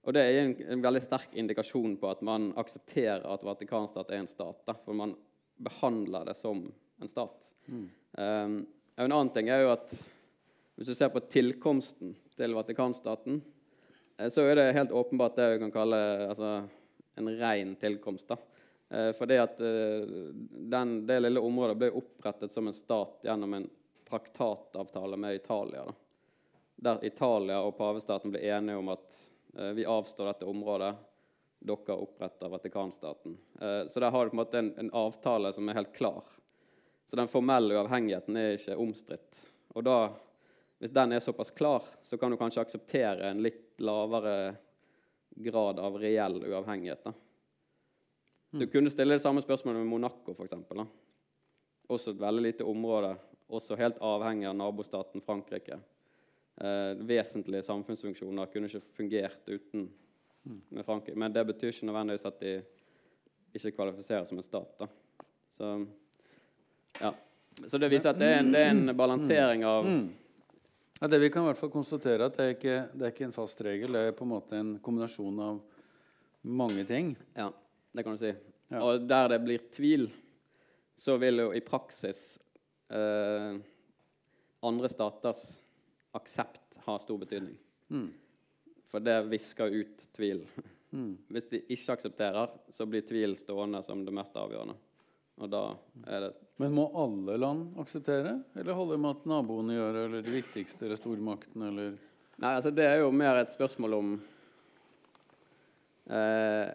og det er en, en, veldig sterk indikasjon på at man aksepterer at Vatikanstat er en stat. Da, for man behandler det som en stat. Mm. Um, en annen ting er jo at hvis du ser på tilkomsten til Vatikanstaten, så er det helt åpenbart det vi kan kalle altså, en ren tilkomst. da. Uh, fordi at den, det lille området ble opprettet som en stat gjennom en traktatavtale med Italia. Da. Der Italia og pavestaten ble enige om at eh, vi avstår dette området. Dere oppretter Vatikanstaten. Eh, så der har du på en måte en, en, avtale som er helt klar. Så den formelle uavhengigheten er ikke omstridt. Og da, hvis den er såpass klar, så kan du kanskje akseptere en litt lavere grad av reell uavhengighet. Da. Du mm. kunne stille det samme spørsmålet med Monaco, f.eks. Også et veldig lite område også helt avhengig av nabostaten Frankrike. Eh, vesentlige samfunnsfunksjoner kunne ikke fungert uten med Frankrike. Men det betyr ikke nødvendigvis at de ikke kvalifiserer som en stat. Så, ja. Så det viser at det er en, det er en balansering av mm. ja, Det vi kan i hvert fall konstatere, at det er, ikke, det er ikke en fast regel. Det er på en måte en kombinasjon av mange ting. Ja, det kan du si. Ja. Og der det blir tvil, så vil jo i praksis eh, andre staters aksept ha stor betydning. Mm. For det visker ut tvil. Mm. Hvis de ikke aksepterer, så blir tvil stående som det mest avgjørende. Men må alle land akseptere? Eller holder det med at naboene gjør det, eller de viktigste, eller stormakten, eller Nei, altså det er jo mer et spørsmål om eh,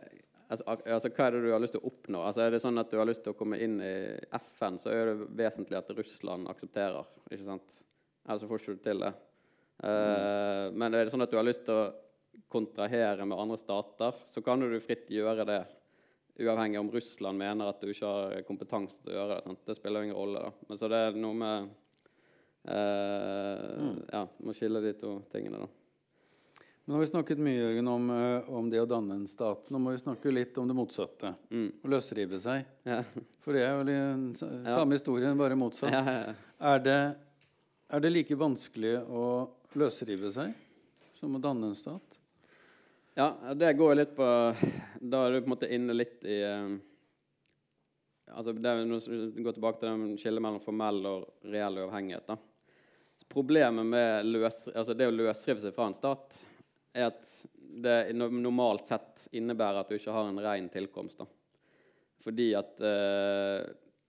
altså, altså, Hva er det du har lyst til å oppnå? Altså, er det sånn at du har lyst til å komme inn i FN, så er det vesentlig at Russland aksepterer. ikke sant? Ellers får ikke du til det. Uh, mm. Men er det sånn at du har lyst til å kontrahere med andre stater, så kan du fritt gjøre det. Uavhengig om Russland mener at du ikke har kompetanse til å gjøre det. Sant? Det spiller ingen rolle. da. Men så det er noe med uh, mm. Ja, må skille de to tingene, da. Nå har vi snakket mye Jørgen, om, eh, om, det å danne en stat. Nå må vi snakke litt om det motsatte. Mm. Å løsrive seg. Ja. For det er jo den samme ja. historien, bare motsatt. Ja, er det, er, det, like vanskelig å løsrive seg som å danne en stat? Ja, det går litt på Da er du på en måte inne litt i uh, altså det, Når du går tilbake til den skillet mellom formell og reell uavhengighet. da. Problemet med løs, altså det å løsrive seg fra en stat er at det normalt sett innebærer at du ikke har en ren tilkomst. Da. Fordi at eh,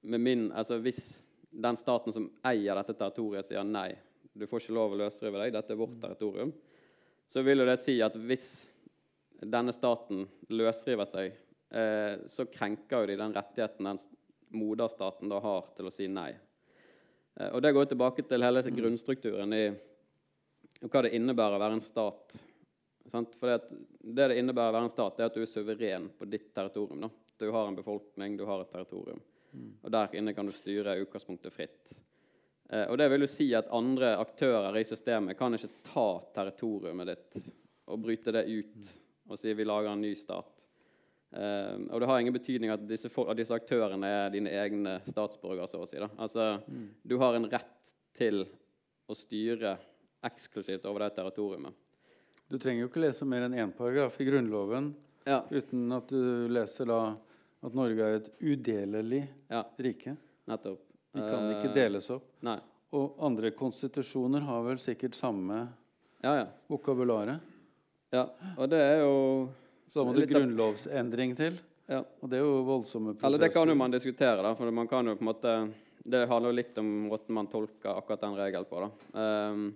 min, altså Hvis den staten som eier dette territoriet, sier nei, du får ikke lov å løsrive deg, dette er vårt territorium, så vil jo det si at hvis denne staten løsriver seg, eh, så krenker jo de den rettigheten den moderstaten da har til å si nei. Eh, og Det går tilbake til hele grunnstrukturen i hva det innebærer å være en stat for det, det det innebærer å være en stat, er at du er suveren på ditt territorium. Da. Du har en befolkning, du har et territorium. Mm. Og Der inne kan du styre utgangspunktet fritt. Eh, og Det vil jo si at andre aktører i systemet kan ikke ta territoriumet ditt og bryte det ut og si vi lager en ny stat. Eh, og det har ingen betydning at disse, at disse, aktørene er dine egne statsborgere. så å si. Da. Altså, mm. Du har en rett til å styre eksklusivt over det territoriumet. Du trenger jo ikke lese mer enn én paragraf i Grunnloven ja. uten at du leser da at Norge er et udelelig ja. rike. Nettopp. Vi kan ikke eh, deles opp. Nei. Og andre konstitusjoner har vel sikkert samme ja, ja. vokabularet. Ja, og det er jo Så da må det grunnlovsendring til. Ja. Og det er jo voldsomme prosesser. Eller det kan jo man diskutere, da, for man kan jo på en måte Det handler jo litt om måten man tolker akkurat den regelen på. da. Um,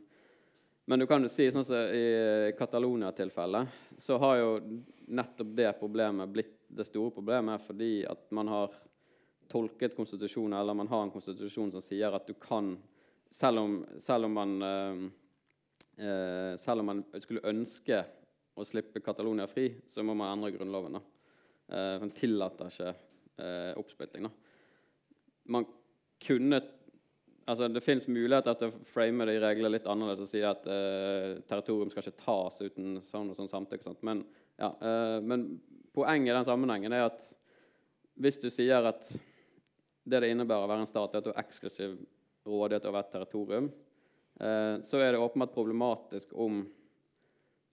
Men du kan jo si sånn som i Catalonia-tilfellet, så har jo nettopp det problemet blitt det store problemet fordi at man har tolket konstitusjonen, eller man har en konstitusjon som sier at du kan Selv om, selv om man eh, eh selv om man skulle ønske å slippe Catalonia fri, så må man endre Grunnloven. da. Eh, tillater ikke eh, oppsplitting. Da. Man kunne altså Det fins muligheter til å frame det i regler litt annerledes og si at eh, territorium skal ikke tas uten sånn og sånn samtykke. Men, ja, eh, men poenget i den sammenhengen er at hvis du sier at det det innebærer å være en stat, er at du har eksklusiv rådighet over et territorium, eh, så er det åpenbart problematisk om,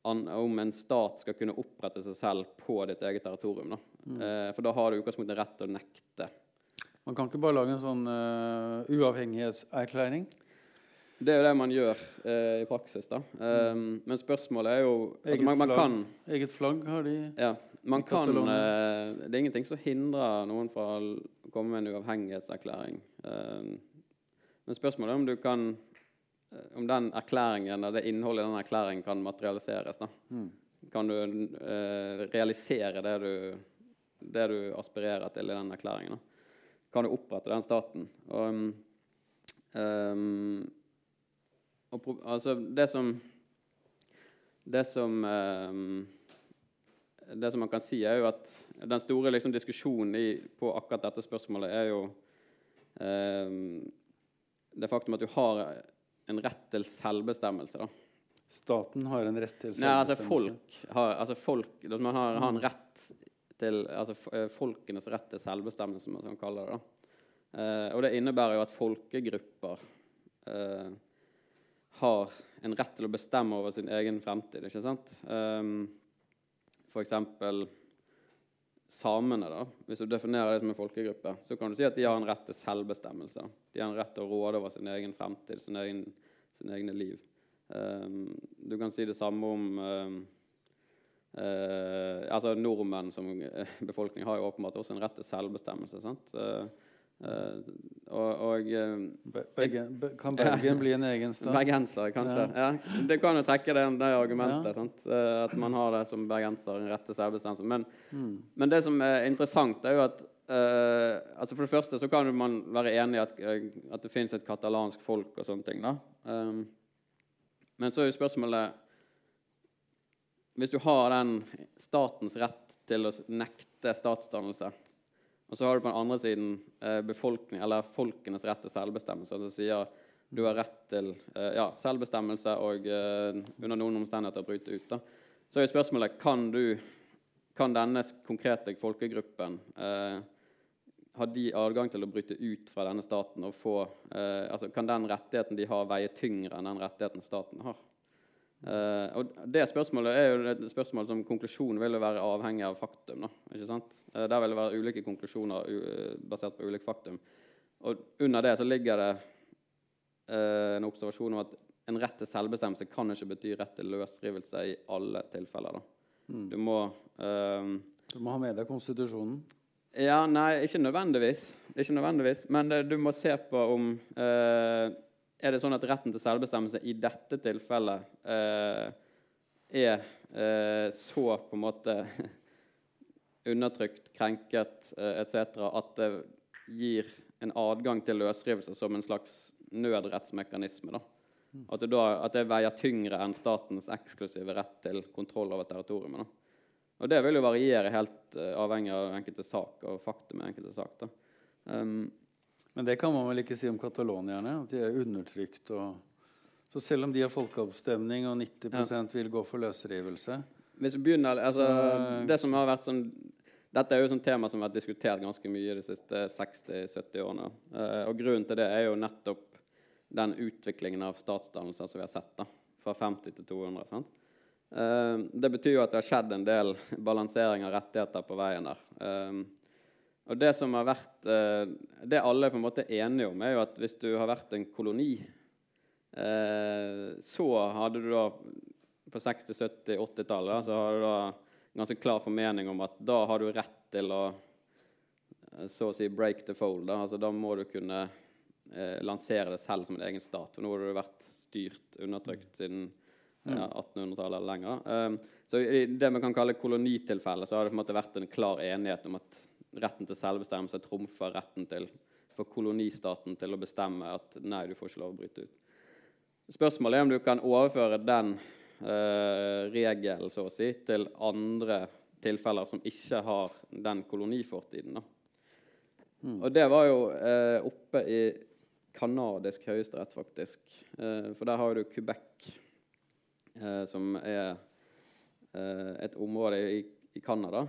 om, en stat skal kunne opprette seg selv på ditt eget territorium. Da. Mm. Eh, for da har du utgangspunktet rett til å nekte. Man kan ikke bare lage en sånn uh, uavhengighetserklæring? Det er jo det man gjør eh, i praksis. da. Um, men spørsmålet er jo altså, eget, man, man flagg, kan, eget flagg har de. Ja, man kan, eh, Det er ingenting som hindrer noen fra å komme med en uavhengighetserklæring. Um, men spørsmålet er om du kan eh, om den erklæringen, det innholdet i den erklæringen kan materialiseres. da. Mm. Kan du eh, realisere det du, det du aspirerer til i den erklæringen? da? Kan du opprette den staten? Og, um, og, altså, det som Det som um, det som man kan si, er jo at den store liksom, diskusjonen i, på akkurat dette spørsmålet er jo um, det faktum at du har en rett til selvbestemmelse. da. Staten har en rett til selvbestemmelse? Nei, altså folk har, altså folk, Man har, har en rett til altså eh, folkenes rett til selvbestemmelse, som man kan kalle det. Uh, og det innebærer jo at folkegrupper eh, har en rett til å bestemme over sin egen fremtid. ikke sant? Eh, F.eks. samene. da, Hvis du definerer det som en folkegruppe, så kan du si at de har en rett til selvbestemmelse. De har en rett til å råde over sin egen fremtid, sin egen, sin egne liv. Eh, du kan si det samme om um, uh, altså Nordmenn som befolkning har jo åpenbart også en rett til selvbestemmelse. sant? Uh, Uh, og, og uh, Bergen, Kan Bergen ja, bli en egen stat? Bergenser, kanskje. Ja. ja. Det kan jo trekke det, det argumentet. Uh, at man har det som bergenser, en rett til selvbestemmelse. Men, mm. men, det som er interessant, er jo at altså For det første så kan man være enig i at, at det fins et katalansk folk og sånne ting. Um, men så er jo spørsmålet Hvis du har den statens rett til å nekte statsdannelse og så har du på den andre siden eh, befolkning, eller folkenes rett til selvbestemmelse. som altså sier du har rett til eh, ja, selvbestemmelse og eh, under noen omstendigheter bryte ut. Da. Så er spørsmålet kan du, kan denne konkrete folkegruppen eh, ha de adgang til å bryte ut fra denne staten og få eh, altså Kan den rettigheten de har, veie tyngre enn den rettigheten staten har? Uh, og det spørsmålet er jo et spørsmål som konklusjonen vil være avhengig av faktum. Da, ikke sant? Uh, der vil det være ulike konklusjoner uh, basert på ulike faktum. Og under det så ligger det en observasjon om at en rett til selvbestemmelse kan ikke bety rett til løsrivelse i alle tilfeller. Mm. Du må Du må ha med deg konstitusjonen? Ja, nei, ikke nødvendigvis. Ikke nødvendigvis. Men det, du må se på om er det sånn at retten til selvbestemmelse i dette tilfellet eh, er eh, så på en måte undertrykt, krenket eh, etc. at det gir en adgang til løsrivelse som en slags nødrettsmekanisme. da. At det, da, at det veier tyngre enn statens eksklusive rett til kontroll over territoriet. Da. Og Det vil jo variere helt uh, avhengig av enkelte sak og faktum i enkelte sak. Um, men det kan man vel ikke si om katalonierne? At de er undertrykt. Og... Så selv om de har folkeavstemning og 90 ja. vil gå for løsrivelse begynner, altså, så... det som har vært sånn dette er jo et tema som har vært diskutert ganske mye de siste 60-70 årene. Uh, og Grunnen til det er jo nettopp den utviklingen av statsdannelser som vi har sett. da, Fra 50 til 200. sant? Uh, det betyr jo at det har skjedd en del balansering av rettigheter på veien der. Uh, og det som har vært, eh, det alle på en måte er enige om, er jo at hvis du har vært en koloni, eh, så hadde du da på 60-, 70-, 80-tallet så har du da en ganske klar formening om at da har du rett til å eh, så å si break the fold. Da, altså, da må du kunne eh, lansere det selv som en egen stat. For nå har du vært styrt, undertrykt siden ja, 1800-tallet eller lenger. Um, så i det vi kan kalle kolonitilfelle, så har det på en måte vært en klar enighet om at retten til selvbestemmelse trumfer retten til, for kolonistaten til å bestemme at nei, du får ikke lov å bryte ut. Spørsmålet er om du kan overføre den eh, regelen så å si, til andre tilfeller som ikke har den kolonifortiden. Mm. Og det var jo eh, oppe i kanadisk høyesterett, faktisk. Eh, for der har du Quebec eh, som er eh, et område i, i Canada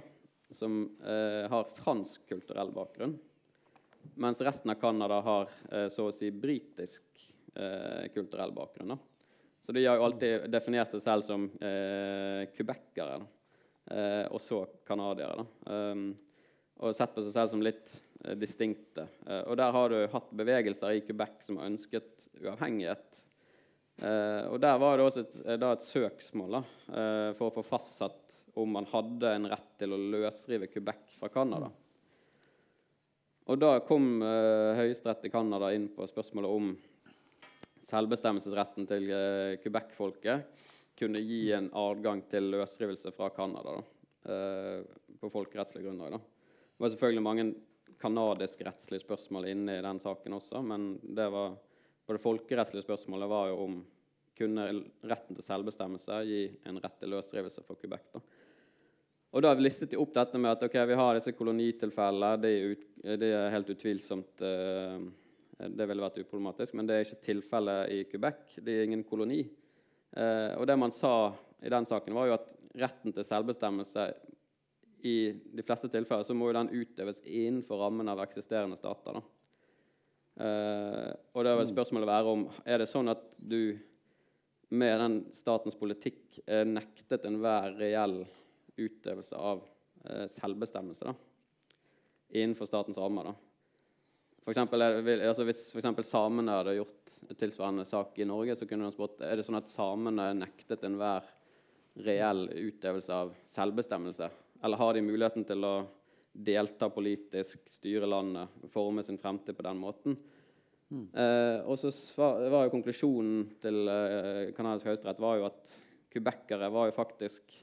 som eh, har fransk kulturell bakgrunn. Mens resten av Canada har eh, så å si britisk eh, kulturell bakgrunn. Da. Så de har jo alltid definert seg selv som eh, quebecere, og så canadiere. Um, og sett på seg selv som litt distinkte. og der har du hatt bevegelser i Quebec som har ønsket uavhengighet Eh, og Der var det også et, eh, et søksmål da, eh, for å få fastsatt om man hadde en rett til å løsrive Quebec fra Canada. Og Da kom eh, Høyesterett i Canada inn på spørsmålet om selvbestemmelsesretten til eh, Quebec-folket kunne gi en adgang til løsrivelse fra Canada eh, på folkerettslig grunnlag. Da. Det var selvfølgelig mange kanadisk-rettslige spørsmål inne i den saken også, men det var og det folkerettslige spørsmålet var jo om kunne retten til selvbestemmelse gi en rett til løsdrivelse for Quebec. Da. Og da listet de opp dette med at okay, vi har disse kolonitilfellene. Det er, ut, det er helt utvilsomt uh, Det ville vært uproblematisk, men det er ikke tilfellet i Quebec. Det er ingen koloni. Uh, og det man sa i den saken, var jo at retten til selvbestemmelse i de fleste tilfeller så må jo den utøves innenfor rammen av eksisterende stater. da. Uh, og da vil mm. spørsmålet være om er det sånn at du med den statens politikk er nektet enhver reell utøvelse av uh, selvbestemmelse da, innenfor statens rammer. For eksempel, altså hvis for samene hadde gjort et tilsvarende sak i Norge, så kunne man spurt er det sånn at samene er nektet enhver reell utøvelse av selvbestemmelse. Eller har de muligheten til å delta politisk, styre landet, forme sin fremtid på den måten. Mm. Eh, og så var jo konklusjonen til eh, kanadisk høyesterett var jo at quebecere var jo faktisk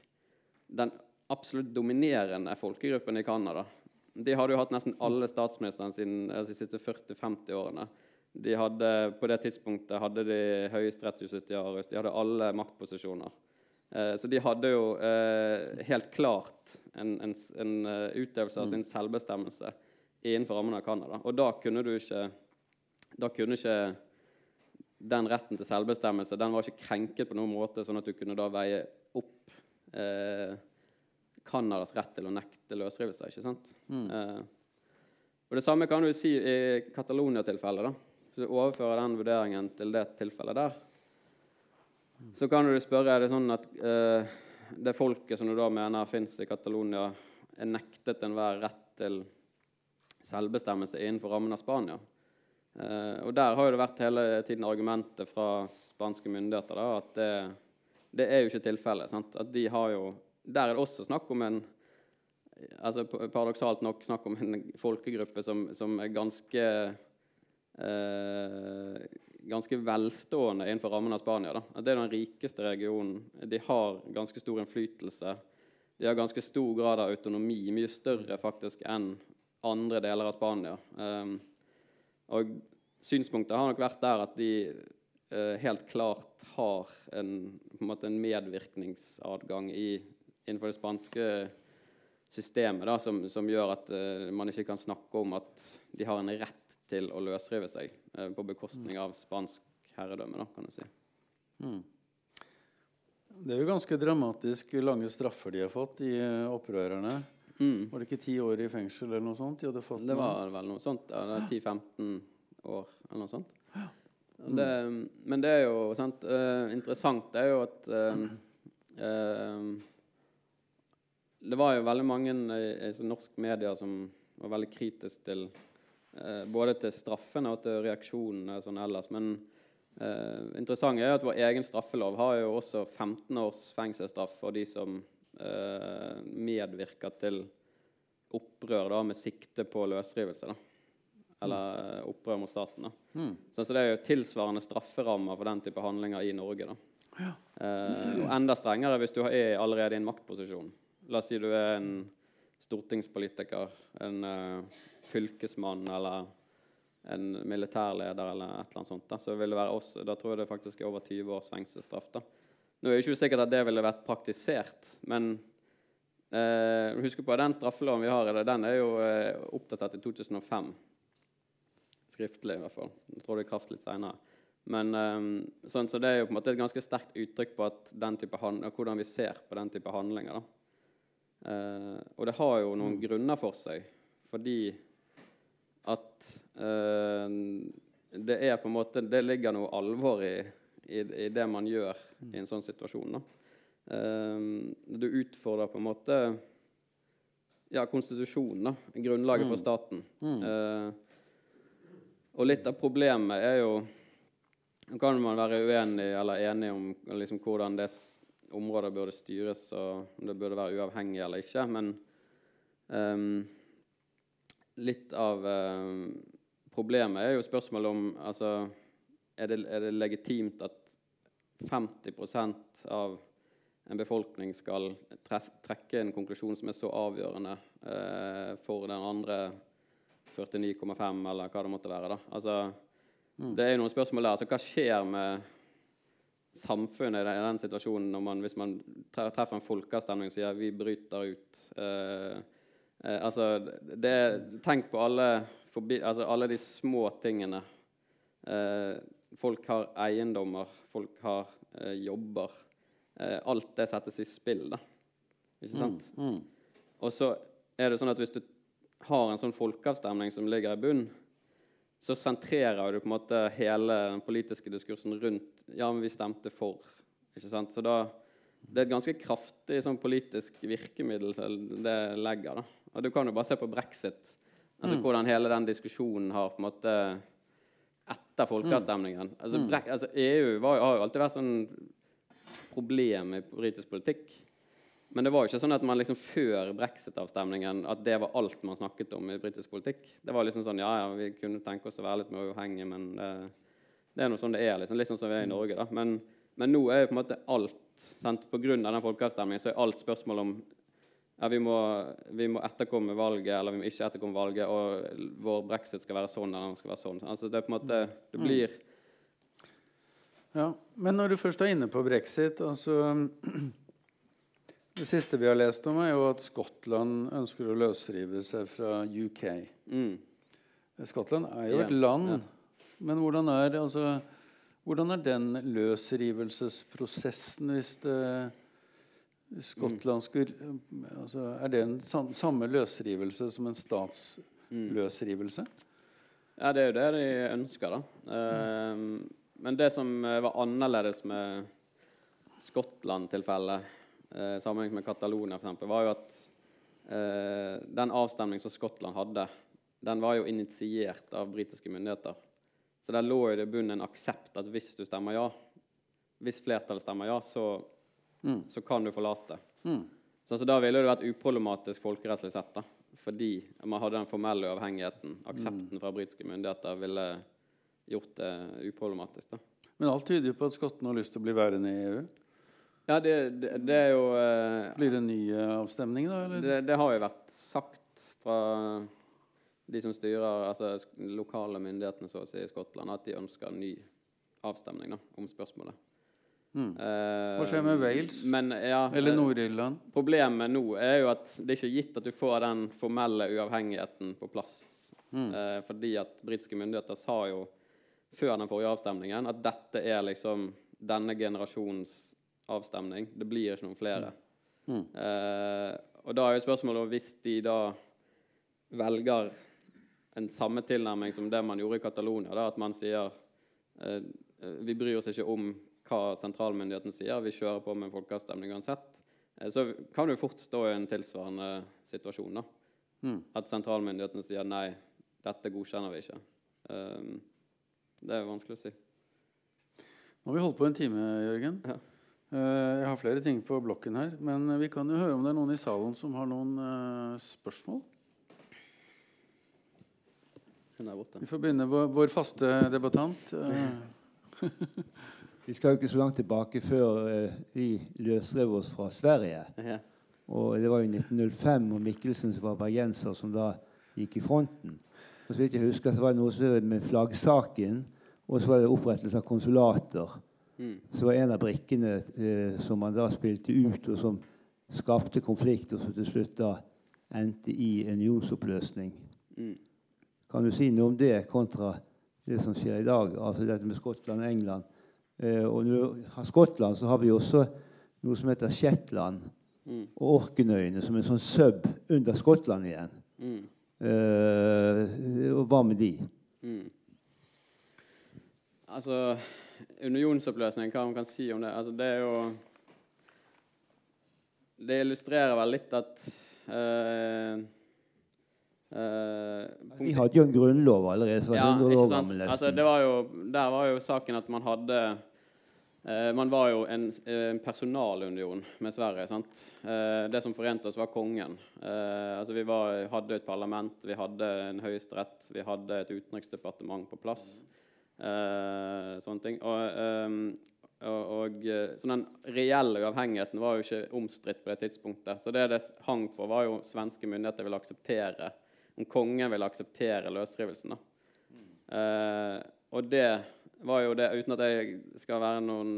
den absolutt dominerende folkegruppen i Canada. De hadde jo hatt nesten alle statsministrene siden altså de siste 40-50 årene. De hadde, på det tidspunktet hadde de høyesterettsjustitiarius, de hadde alle maktposisjoner. Eh, så de hadde jo eh, helt klart en, en, en uh, utøvelse av mm. sin selvbestemmelse innenfor rammen av Canada. Og da kunne du ikke Da kunne ikke den retten til selvbestemmelse den var ikke krenket på noen måte, sånn at du kunne da veie opp eh, Canadas rett til å nekte løsrivelse. ikke sant? Mm. Eh, og Det samme kan du si i Catalonia-tilfellet. da. Hvis du overfører den vurderingen til det tilfellet der, så kan du spørre er det sånn at eh, det folket som du da mener fins i Catalonia, er nektet enhver rett til selvbestemmelse innenfor rammen av Spania. Eh, og Der har jo det vært hele tiden argumentet fra spanske myndigheter da, at det, det er jo ikke tilfellet. At de har jo, Der er det også snakk om en altså Paradoksalt nok snakk om en folkegruppe som, som er ganske eh, ganske velstående innenfor rammen av Spania. Da. Det er den rikeste regionen. De har ganske stor innflytelse. De har ganske stor grad av autonomi, mye større faktisk enn andre deler av Spania. Um, og synspunktet har nok vært der at de uh, helt klart har en, en, en medvirkningsadgang i, innenfor det spanske systemet da, som, som, gjør at uh, man ikke kan snakke om at de har en rett til å løsrive seg eh, på bekostning av spansk herredømme. Da, kan du si. Mm. Det er jo ganske dramatisk lange straffer de har fått, de uh, opprørerne. Mm. Var det ikke ti år i fengsel eller noe sånt? De hadde fått? det var vel noe sånt. Ja, det er 10-15 år eller noe sånt. Ja. Mm. Det, men det er jo sant, uh, interessant det er jo at uh, uh, Det var jo veldig mange i, i norsk media som var veldig kritisk til Eh, både til straffene og til reaksjonene sånn ellers. Men eh, interessant er at vår egen straffelov har jo også 15 års fengselsstraff for de som eh, medvirker til opprør da, med sikte på løsrivelse. Da. eller mm. opprør mot staten. da. Mm. Så, så det er jo tilsvarende strafferammer for den type handlinger i Norge. da. Ja. Eh, og enda strengere hvis du er allerede i en maktposisjon. La oss si du er en stortingspolitiker, en eh, fylkesmann eller en militærleder eller et eller annet sånt. Da, så vil det være oss, da tror jeg det faktisk er over 20 års fengselsstraff. da. Nå er det ikke sikkert at det ville vært praktisert, men eh, husk på at den straffeloven vi har, den er jo eh, oppdatert i 2005. Skriftlig, i hvert fall. Jeg tror det er kraft litt seinere. Men um, sånn, så det er jo på en måte et ganske sterkt uttrykk på at den type hand hvordan vi ser på den type handlinger. Eh, og det har jo noen grunner for seg, fordi at eh, det er på en måte Det ligger noe alvor i, i, i det man gjør i en sånn situasjon. Eh, du utfordrer på en måte ja, konstitusjonen, da. Grunnlaget for staten. Uh, og litt av problemet er jo Nå kan man være uenig eller enig om liksom, hvordan det området burde styres, og om det burde være uavhengig eller ikke, men ehm, litt av eh, problemet er jo spørsmålet om altså, er, det, er det legitimt at 50% av en befolkning skal treff, trekke en konklusjon som er så avgjørende eh, for den andre 49,5, eller hva det måtte være. Altså, Det er jo noen spørsmål der. Altså, hva skjer med samfunnet i den, situasjonen man, hvis man treffer en folkeavstemning og sier vi bryter ut? Eh, eh, altså, det, tenk på alle, forbi, altså, alle de små tingene. Eh, folk har eiendommer, folk har eh, jobber. Eh, alt det settes i spill, da. Ikke sant? Mm. Og så er det sånn at hvis du har en sånn folkeavstemning som ligger i bunn, så sentrerer du på en måte hele den politiske diskursen rundt Ja, men vi stemte for. Ikke sant? Så da Det er et ganske kraftig sånn politisk virkemiddel det legger. da. Og Du kan jo bare se på brexit. Altså Hvordan hele den diskusjonen har på en måte Etter folkeavstemningen. Altså, Bre altså EU var, har jo alltid vært sånn problem i britisk politikk. Men det var jo ikke sånn at man liksom før brexit-avstemningen at det var alt man snakket om i britisk politikk. Det var liksom sånn Ja, ja, vi kunne tenke oss å være litt mer uavhengige, men det, det er noe sånn det er. liksom, Litt sånn som vi er i Norge. da. Men, men nå er jo på en måte alt sant, På grunn av den folkeavstemningen så er alt spørsmål om ja, vi må, vi må etterkomme valget, eller vi må ikke etterkomme valget, og vår brexit skal være sånn, eller den skal være sånn. Altså det måte Det blir Ja, Men når du først er inne på brexit altså, Det siste vi har lest om, er jo at Skottland ønsker å løsrive seg fra UK. mm, Skottland er jo Ja, et land, yeah. men hvordan er, altså, hvordan er den løsrivelsesprosessen hvis det, Skottland skulle altså, Er det en samme løsrivelse som en statsløsrivelse? Ja, det er jo det de ønsker, da. Ehm, men det som eh, var annerledes med Skottland-tilfellet eh, sammenlignet med Catalonia, eksempel, var jo at eh, den avstemningen som Skottland hadde, den var jo initiert av britiske myndigheter. Så der lå jo det i bunnen en aksept at hvis du stemmer ja, hvis flertallet stemmer ja, så, Mm. så kan du forlate. Mm. Så, da ville det vært uproblematisk folkerettslig sett, da. Fordi man hadde den formelle uavhengigheten. Aksepten fra britiske myndigheter ville gjort det uproblematisk. da. Men alt tyder jo på at skottene har lyst til å bli værende i EU. Ja, det, det, det er jo eh, Blir det en ny eh, avstemning, da? Eller? det, det har jo vært sagt fra de som styrer altså lokale myndighetene så å si, i Skottland, at de ønsker en ny avstemning da, om spørsmålet. Mm. Eh, Hva skjer med Wales? Men, ja, Eller eh, Nord-Irland? Problemet nå er jo at det er ikke gitt at du får den formelle uavhengigheten på plass. Mm. Eh, fordi at britiske myndigheter sa jo før den forrige avstemningen at dette er liksom denne generasjons avstemning. Det blir ikke noen flere. Mm. Eh, og da er jo spørsmålet om hvis de da velger en samme tilnærming som det man gjorde i Catalonia, da, at man sier eh, vi bryr oss ikke om hva sentralmyndigheten sier, vi kjører på med folkeavstemning uansett, eh, så kan du fort stå i en tilsvarende situasjon. da. Mm. At sentralmyndighetene sier nei, dette godkjenner vi ikke. Um, det er vanskelig å si. Nå har vi holdt på en time, Jørgen. Ja. Uh, jeg har flere ting på blokken her, men vi kan jo høre om det er noen i salen som har noen uh, spørsmål. Hun er borte. Vi får begynne vår, vår faste debattant. Eh, Vi skal jo ikke så langt tilbake før eh, vi løsrev oss fra Sverige. Ja. Og Det var jo 1905, og Mikkelsen som var bergenser, som da gikk i fronten. Og så vidt jeg husker, så var det noe med flaggsaken, og så var det opprettelse av konsulater. Mm. Så var en av brikkene eh, som man da spilte ut, og som skapte konflikt, og som til slutt da endte i unionsoppløsning. Mm. Kan du si noe om det kontra det som skjer i dag? Altså dette med Skottland og England. Eh, og når du har Skottland, så har vi også noe som heter Shetland Mm. og Orkenøyene, som en sånn sub under Skottland igjen. Mm. Eh, og hva med de? Mm. Altså Unionsoppløsning, hva man kan si om det? Altså, det er jo Det illustrerer vel litt at eh, eh, Vi hadde jo en grunnlov allerede Så var ja, 100 ikke år sant? gammel. Altså, det var jo, der var jo saken at man hadde uh, Man var jo en, en personalunion med Sverige. sant? Uh, det som forente oss, var kongen. Altså, vi var, hadde et parlament, vi hadde en høyesterett, vi hadde et utenriksdepartement på plass. Sånne ting. Og, og, så den reelle uavhengigheten var jo ikke omstridt på det tidspunktet. Så det det hang på, var jo svenske myndigheter ville akseptere om kongen ville akseptere løsrivelsen. Eh, og det var jo det, uten at jeg skal noen,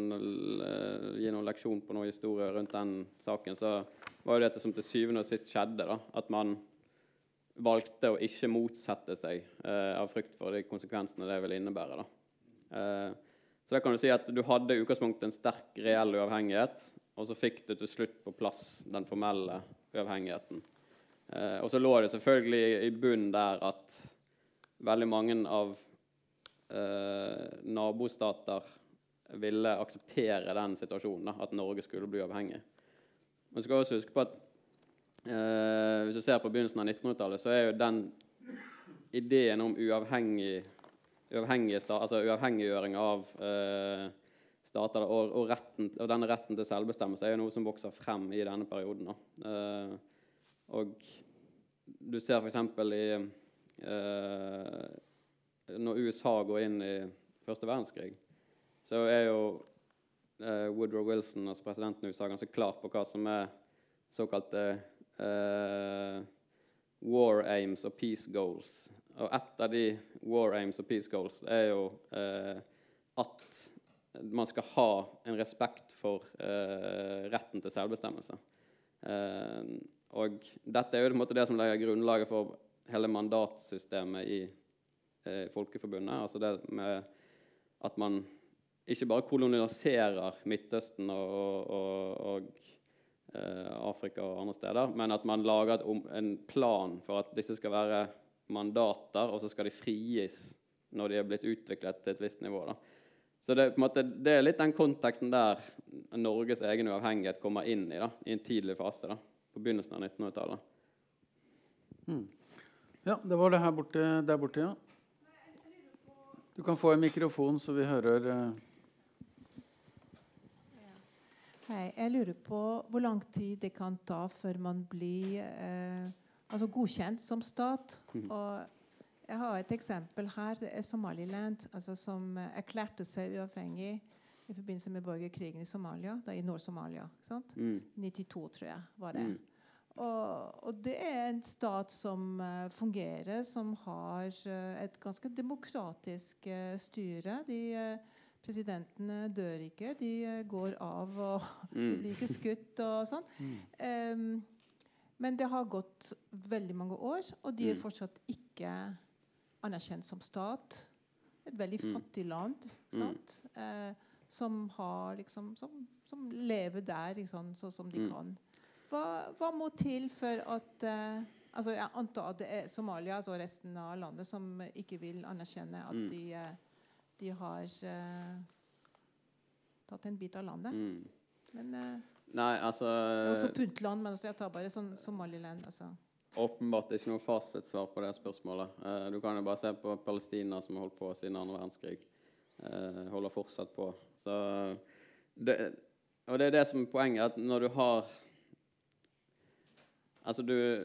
eh, gi noen leksjon på noe historie rundt den saken, så var jo det som til syvende og sist skjedde. da, At man valgte å ikke motsette seg eh, av frykt for de konsekvensene det ville innebære. da. Eh, så da kan du si at du hadde i utgangspunktet en sterk reell uavhengighet, og så fikk du til slutt på plass den formelle uavhengigheten. Eh, og så lå det selvfølgelig i bunnen der at veldig mange av eh, nabostater ville akseptere den situasjonen, da, at Norge skulle bli uavhengig. Man skal også huske på at eh, hvis du ser på begynnelsen av 1900-tallet, så er jo den ideen om uavhengig, uavhengige altså uavhengiggjøring av eh, stater og, og, retten, og denne retten til selvbestemmelse er jo noe som vokser frem i denne perioden. Da. Og du ser f.eks. i eh, Når USA går inn i første verdenskrig, så er jo eh, Woodrow Wilson, altså presidenten i USA, ganske klar på hva som er såkalte eh, war aims og peace goals. Og et av de war aims og peace goals er jo eh, at man skal ha en respekt for eh, retten til selvbestemmelse. Eh, og dette er jo på en måte det som legger grunnlaget for hele mandatsystemet i eh, Folkeforbundet. Altså det med at man ikke bare koloniserer Midtøsten og, og, og, eh, Afrika og andre steder, men at man lager et en plan for at disse skal være mandater, og så skal de frigis når de er blitt utviklet til et visst nivå. Da. Så det, måte, det er litt den konteksten der Norges egen uavhengighet kommer inn i, da, i en tidlig fase. da, På begynnelsen av 1900-tallet. Ja, det var det her borte, der borte, ja. Du kan få en mikrofon, så vi hører eh, Hei, jeg lurer på hvor lang tid det kan ta før man blir eh, altså godkjent som stat. Og jeg har et eksempel her. Det er Somaliland, altså som eh, erklærte seg uavhengig i forbindelse med borgerkrigen i Somalia, da i Nord-Somalia. sant? Mm. 92, tror jeg, var det. Mm. Og, og det er en stat som uh, fungerer, som har uh, et ganske demokratisk uh, styre. De Presidentene dør ikke, de går av, og de Mm. blir ikke skutt og sånn. Um, men det har gått veldig mange år, og de er Mm. fortsatt ikke anerkjent som stat. Et veldig Mm. fattig land Mm. sant? Eh, som, har, liksom, som, som lever der liksom, sånn som de Mm. kan. Hva, hva må til for at eh, altså Jeg antar at det er Somalia altså resten av landet som ikke vil anerkjenne at Mm. de, eh, de har eh, tatt en bit av landet. Mm. Men eh, Nei, altså det er også Puntland, men altså, jeg tar bare sånn Somaliland. Altså. Åpenbart ikke noe fasitsvar på det spørsmålet. Eh, du kan jo bare se på Palestina, som har holdt på siden andre verdenskrig. Eh, holder fortsatt på. Så det, og det er det som er poenget, at når du har Altså, du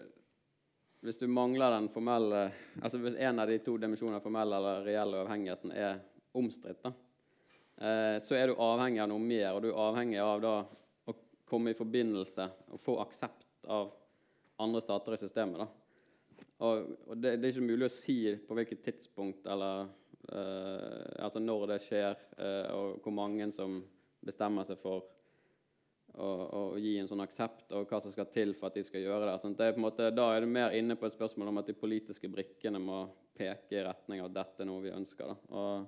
hvis du mangler den formelle altså Hvis en av de to dimensjonene, formell eller reelle avhengigheten, er omstridt, eh, så er du avhengig av noe mer, og du er avhengig av da å komme i forbindelse og få aksept av andre stater i systemet. da. Og, og det, det, er ikke mulig å si på hvilket tidspunkt eller altså når det skjer, eh, og hvor mange som bestemmer seg for å, å, gi en sånn aksept, og hva som skal til for at de skal gjøre det. Det er måte, da er du mer inne på et spørsmål om at de politiske brikkene må peke i retning av at dette er noe vi ønsker. Og,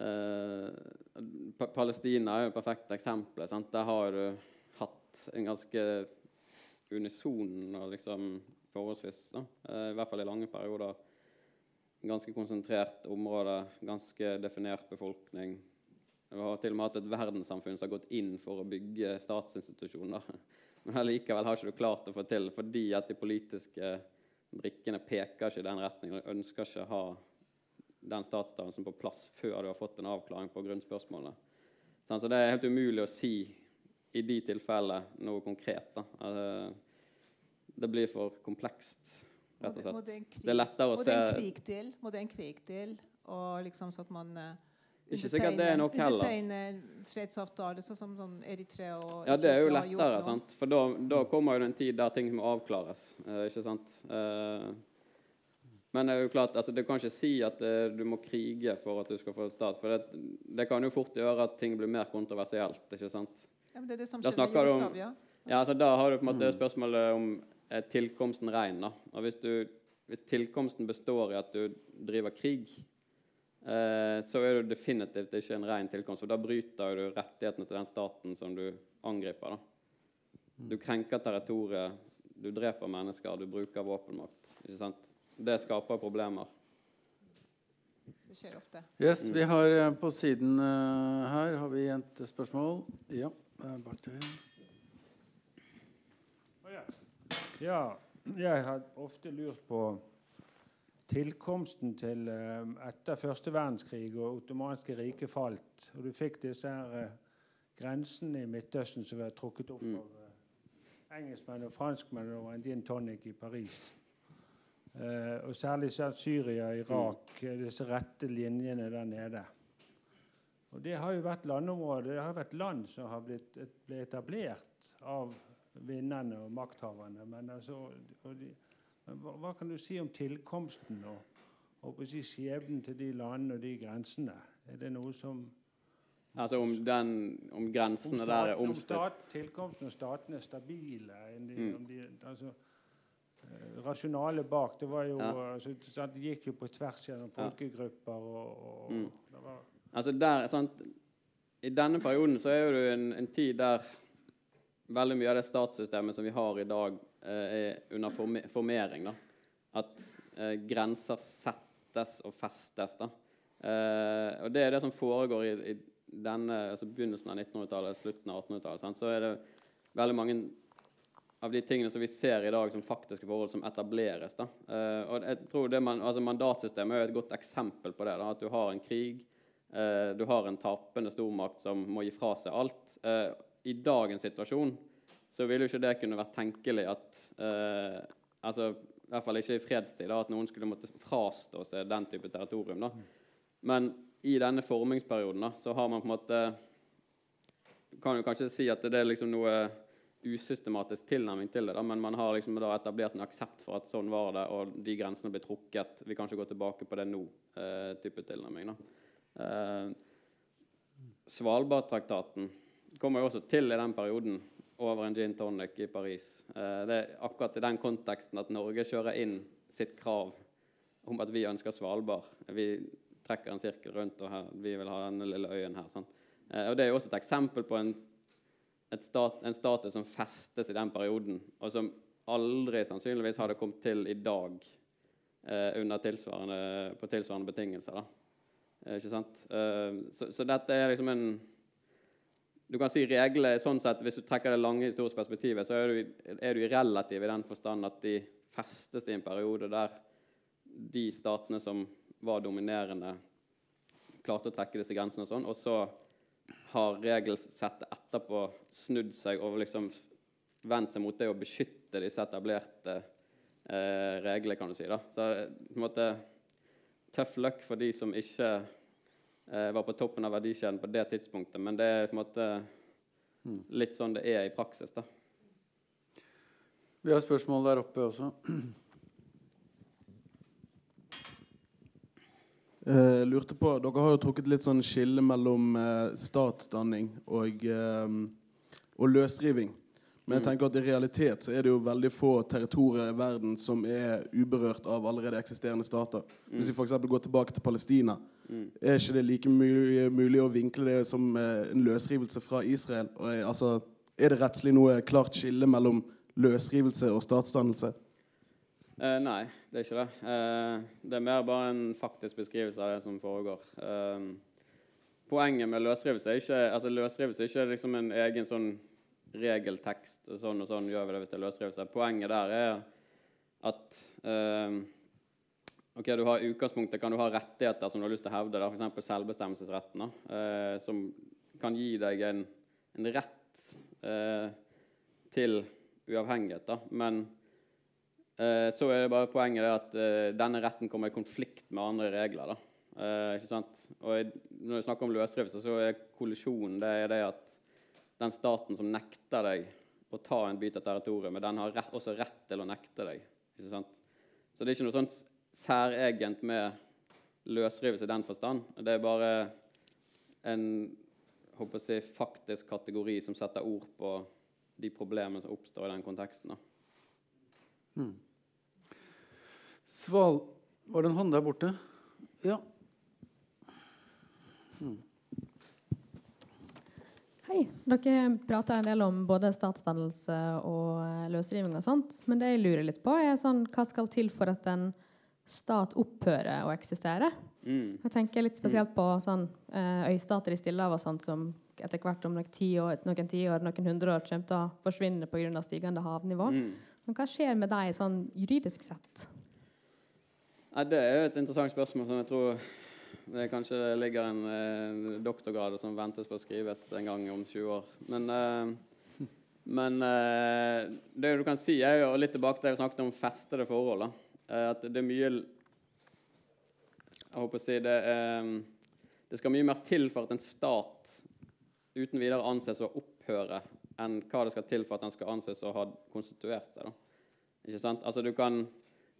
eh, Palestina er jo et perfekt eksempel. Sant? Der har du hatt en ganske unison og liksom forholdsvis, da. Eh, i hvert fall i lange perioder, ganske konsentrert område, ganske definert befolkning. Vi har til og med hatt et verdenssamfunn som har gått inn for å bygge statsinstitusjoner. Men likevel har ikke du klart å få til fordi at de politiske brikkene peker ikke i den retningen. De ønsker ikke å ha den statsdannelsen på plass før du har fått en avklaring på grunnspørsmålene. Så det er helt umulig å si i de tilfellene noe konkret. Da. Altså, det blir for komplekst, rett og slett. Må det, en krig, det er lettere å se Må det en krig til? Må det en krig til? Og liksom sånn at man uh ikke sikkert det er nok heller. Undertegne fredsavtale, sånn som sånn Eritrea og Ja, det er jo lettere, sant? for da, da, kommer jo en tid der ting må avklares. Eh, ikke sant? Eh, men det er jo klart, altså, du kan ikke si at eh, du må krige for at du skal få stat. For det, det, kan jo fort gjøre at ting blir mer kontroversielt. ikke sant? Ja, men det er det som skjer i Jugoslavia. Ja, altså, da har du på en måte mm. spørsmålet om er tilkomsten rein. da. Og hvis, du, hvis tilkomsten består i at du driver krig, Eh, så er det definitivt ikke en ren tilkomst. For da bryter du rettighetene til den staten som du angriper. Da. Du krenker territoriet, du dreper mennesker, du bruker våpenmakt. Ikke sant? Det skaper problemer. Det skjer ofte. Yes, vi har eh, På siden uh, her har vi et spørsmål. Ja, bak der. Ja, jeg har ofte lurt på tilkomsten til eh, etter første verdenskrig og ottomanske riket falt, og du fikk disse her eh, grensene i Midtøsten som var trukket opp mm. av eh, engelskmenn og franskmenn over en gin tonic i Paris. Uh, og særlig Syria, og Irak, mm. disse rette linjene der nede. Og Det har jo vært landområder, det har vært land som har blitt, ble etablert av vinnerne og makthaverne. Men altså, de, hva, hva, kan du si om tilkomsten og, og si, skjebnen til de landene og de grensene? Er det noe som Altså om, den, om grensene om stat, der er omstridt? Om stat, tilkomsten og statene er stabile? De, mm. de, altså, eh, rasjonale bak det var jo ja. altså, Det gikk jo på tvers gjennom folkegrupper. og, og mm. var, altså der, sant, I denne perioden så er det en, en tid der veldig mye av det statssystemet som vi har i dag, Eh, er under formering. Da. At eh, grenser settes og festes. Da. Eh, og det er det som foregår i, i denne, altså begynnelsen av 1900-tallet, slutten av 1800-tallet. Så er det veldig mange av de tingene som vi ser i dag som faktiske forhold som etableres. Da. Og jeg tror man, altså Mandatsystemet er et godt eksempel på det. Da, at du har en krig, du har en tapende stormakt som må gi fra seg alt. Eh, I dagens situasjon så ville jo ikke det kunne vært tenkelig at eh, altså, I hvert fall ikke i fredstid, da, at noen skulle måtte frastå seg den type territorium. Da. Men i denne formingsperioden da, så har man på en måte kan jo kanskje si at det er liksom noe usystematisk tilnærming til det, da, men man har liksom da etablert en aksept for at sånn var det, og de grensene blir trukket. Vi kan ikke gå tilbake på det nå, eh, type tilnærming. da. Eh, Svalbardtraktaten kommer jo også til i den perioden over en gin tonic i Paris. Eh, det er akkurat i den konteksten at Norge kjører inn sitt krav om at vi ønsker Svalbard. Vi trekker en sirkel rundt, og her, vi vil ha denne lille øyen her. Sånn. Og Det er jo også et eksempel på en, stat, en status som festes i den perioden, og som aldri sannsynligvis hadde kommet til i dag eh, tilsvarende, på tilsvarende betingelser. Eh, ikke sant? Eh, så, så, dette er liksom en du kan si regler sånn sett, Hvis du trekker det lange historiske perspektivet, så er du, er du relativ i den forstand at de festes i en periode der de statene som var dominerende, klarte å trekke disse grensene. Og sånn, og så har regelsettet etterpå snudd seg og liksom vendt seg mot det å beskytte disse etablerte eh, reglene, kan du si. da. Så på en måte Tøff luck for de som ikke var på toppen av verdikjeden på det tidspunktet. Men det er på en måte litt sånn det er i praksis. da. Vi har spørsmål der oppe også. Eh, lurte på, Dere har jo trukket litt sånn skille mellom eh, statsdanning og, eh, og løsriving. Men jeg tenker at i realitet så er det jo veldig få territorier i verden som er uberørt av allerede eksisterende stater. Hvis vi f.eks. går tilbake til Palestina, er ikke det like mulig, mulig å vinkle det som eh, en løsrivelse fra Israel? Og, eh, altså, er det rettslig noe klart skille mellom løsrivelse og statsdannelse? Eh, nei, det er ikke det. Eh, det er mer bare en faktisk beskrivelse av det som foregår. Eh, poenget med løsrivelse er ikke, altså løsrivelse er ikke liksom en egen sånn regeltekst. og Sånn og sånn gjør vi det hvis det er løsrivelse. Poenget der er at eh, ok, du har utgangspunktet kan du ha rettigheter som du har lyst til å hevde, f.eks. selvbestemmelsesretten, eh, som kan gi deg en, en rett eh, til uavhengighet. Da. Men Eh, så er det bare poenget det at eh, denne retten kommer i konflikt med andre regler. Da. Eh, ikke sant? Og når vi snakker om løsrivelse, så er kollisjonen det, er det at den staten som nekter deg å ta en bit av territoriet, men den har rett, også rett til å nekte deg. Ikke sant? Så det er ikke noe sånn særegent med løsrivelse i den forstand. Det er bare en håper jeg, faktisk kategori som setter ord på de problemene som oppstår i den konteksten. Hmm. Sval... Var det en hånd der borte? Ja. Hmm. Hei. Dere prater en del om både statsdannelse og eh, løsriving og sånt. Men det jeg lurer litt på, er sånn, hva skal til for at en stat opphører å eksistere? Mm. Jeg tenker litt spesielt på sånn, eh, øystater i Stillehavet sånt, som etter hvert om noen tiår, noen, tiår, noen hundre år kommer til å forsvinne pga. stigende havnivå. Mm. Men hva skjer med deg sånn juridisk sett? Nei, det er jo et interessant spørsmål som jeg tror det kanskje ligger en eh, doktorgrad som ventes på å skrives en gang om 20 år. Men, eh, men eh, det du kan si, er jo litt tilbake til det vi snakket om festede forhold. Eh, at det er mye Jeg håper å si det er, Det skal mye mer til for at en stat uten videre anses å opphøre enn hva det skal til for at den skal anses å ha konstituert seg. Da. Ikke sant? Altså du kan,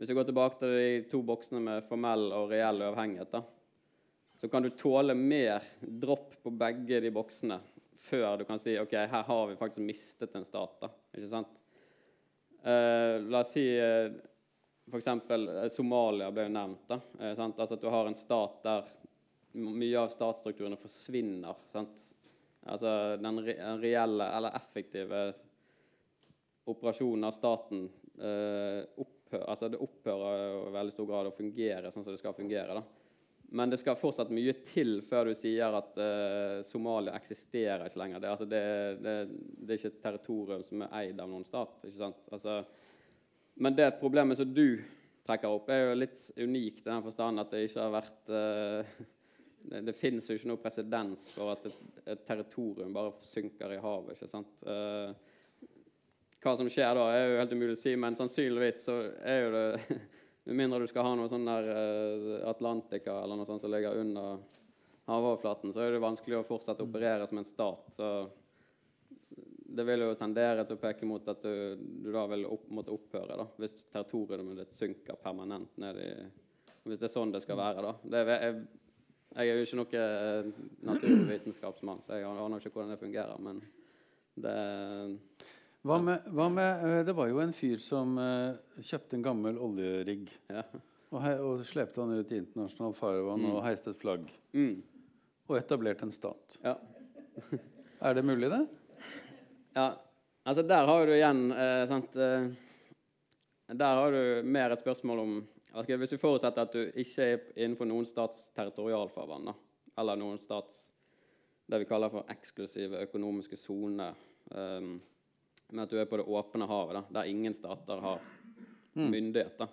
Hvis vi går tilbake til de to boksene med formell og reell uavhengighet, da, så kan du tåle mer dropp på begge de boksene før du kan si ok, her har vi faktisk mistet en stat. da, ikke sant? Uh, la oss si uh, f.eks. Eh, Somalia ble jo nevnt. da, uh? Altså At du har en stat der mye av statsstrukturene forsvinner. sant? Altså den, re reelle eller effektive operasjonen av staten opphører, opphør, altså det opphører i veldig stor grad å fungere sånn som det skal fungere. da. Men det skal fortsatt mye til før du sier at uh, Somalia eksisterer ikke lenger. Det, altså det, det, det, er ikke et territorium som er eid av noen stat. Altså, men det problemet som du trekker opp, er jo litt unikt i den forstand at det ikke har vært uh, det, det finnes jo ikke noe presedens for at et, et, territorium bare synker i havet. ikke sant? Uh, hva som skjer da, er jo helt umulig å si, men sannsynligvis så er jo det Med mindre du skal ha noe sånn der uh, Atlantica eller noe sånt som ligger under havoverflaten, så er det vanskelig å fortsette å operere som en stat. Så det vil jo tendere til å peke mot at du, du da vil opp, måtte opphøre, da, hvis territoriet ditt synker permanent ned i Hvis det er sånn det skal være, da. Det, jeg, jeg er jo ikke noen naturvitenskapsmann, så jeg aner ikke hvordan det fungerer. Men det hva med, hva med, eh, Det var jo en fyr som uh, kjøpte en gammel oljerigg. Ja. Og, hei, og slepte han ut i internasjonalt farvann Mm. og heiste et flagg. mm, Og etablerte en stat. ja. Er det mulig, det? Ja, altså der har du igjen eh, sant, eh, Der har du mer et spørsmål om altså, Hvis du forutsetter at du ikke er innenfor noen stats territorialfarvann, da, eller noen stats det vi kaller for eksklusive økonomiske soner, eh, men at du er på det åpne havet, da, der ingen stater har myndighet, da.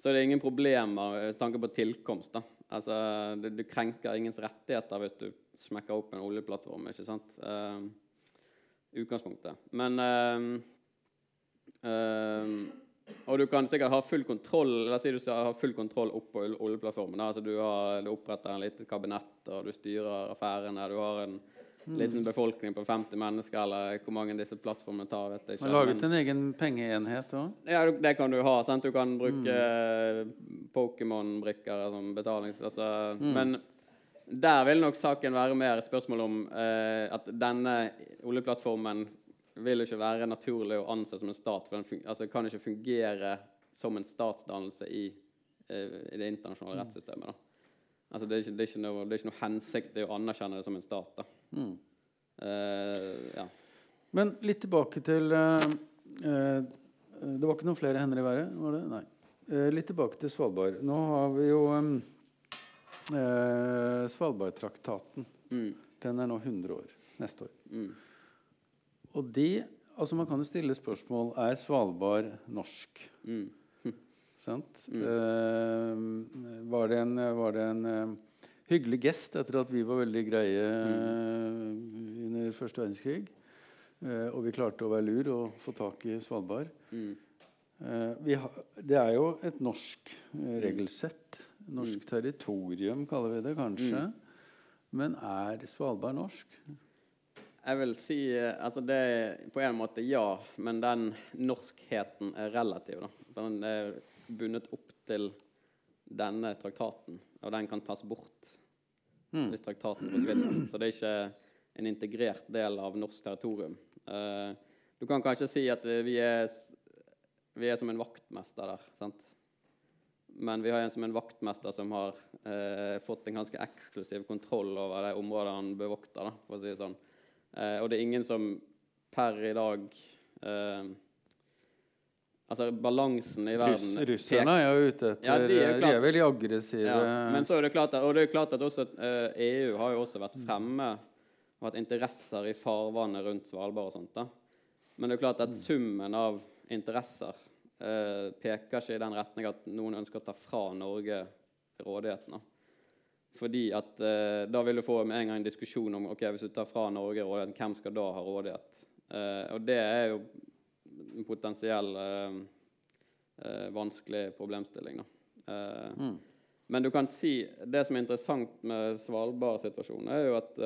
så er ingen problemer med tanke på tilkomst. da. Altså, du, du krenker ingens rettigheter hvis du smekker opp en oljeplattform. ikke sant? Uh, utgangspunktet. Men uh, uh, Og du kan sikkert ha full kontroll La oss si du har full kontroll opp på oljeplattformen. Altså du, har, du oppretter en liten kabinett, og du styrer affærene. Du har en liten befolkning på 50 mennesker, eller hvor mange disse plattformene tar. vet jeg ikke. Man laget en egen pengeenhet òg. ja, det kan du ha. Sant? Du kan bruke mm. Pokémon-brikker som betalings... Altså, Men der vil nok saken være mer et spørsmål om eh, at denne oljeplattformen vil ikke være naturlig å anse som en stat. For den altså, kan ikke fungere som en statsdannelse i, eh, i det internasjonale rettssystemet. Da. Altså, det, er ikke, det, er ikke noe, det er ikke noe hensikt i å anerkjenne det som en stat. Da. Eh, ja. Men litt tilbake til uh, uh, Det var ikke noen flere hender i været? var det? Nei. Litt tilbake til Svalbard. Nå har vi jo um, Svalbardtraktaten. Mm, Den er nå 100 år neste år. mm. Og de altså Man kan jo stille spørsmål er Svalbard norsk. Mm. Sant? Eh, var det en, var det en hyggelig gest etter at vi var veldig greie mm. under første verdenskrig? Eh, og vi klarte å være lur og få tak i Svalbard. Mm. Eh, vi ha, det er jo et norsk eh, regelsett. Norsk territorium, kaller vi det kanskje. Men er Svalbard norsk? Jeg vil si eh, altså det på en måte ja, men den norskheten er relativ. da. Den er bundet opp til denne traktaten, og den kan tas bort hvis traktaten forsvinner. Så det er ikke en integrert del av norsk territorium. Uh, du kan kanskje si at eh, vi er, vi er som en vaktmester der. sant? Men vi har en som en vaktmester som har uh, fått en ganske eksklusiv kontroll over de områdene han bevokter. da, for å si det sånn. Uh, og det er ingen som per i dag Altså balansen i verden Russ, russerne er jo ute etter Ja, de er klart, De er veldig aggressive. ja, men så er det klart at, og det er klart at også uh, EU har jo også vært fremme og hatt interesser i farvannet rundt Svalbard og sånt. da. Men det er klart at summen av interesser uh, peker ikke i den retning at noen ønsker å ta fra Norge rådigheten. da. Fordi at uh, da vil du få med en gang en diskusjon om ok, hvis du tar fra Norge rådigheten, hvem skal da ha rådighet? Eh, og det er jo en potensiell eh, eh, vanskelig problemstilling. Eh, men du kan si det som er interessant med Svalbard-situasjonen, er jo at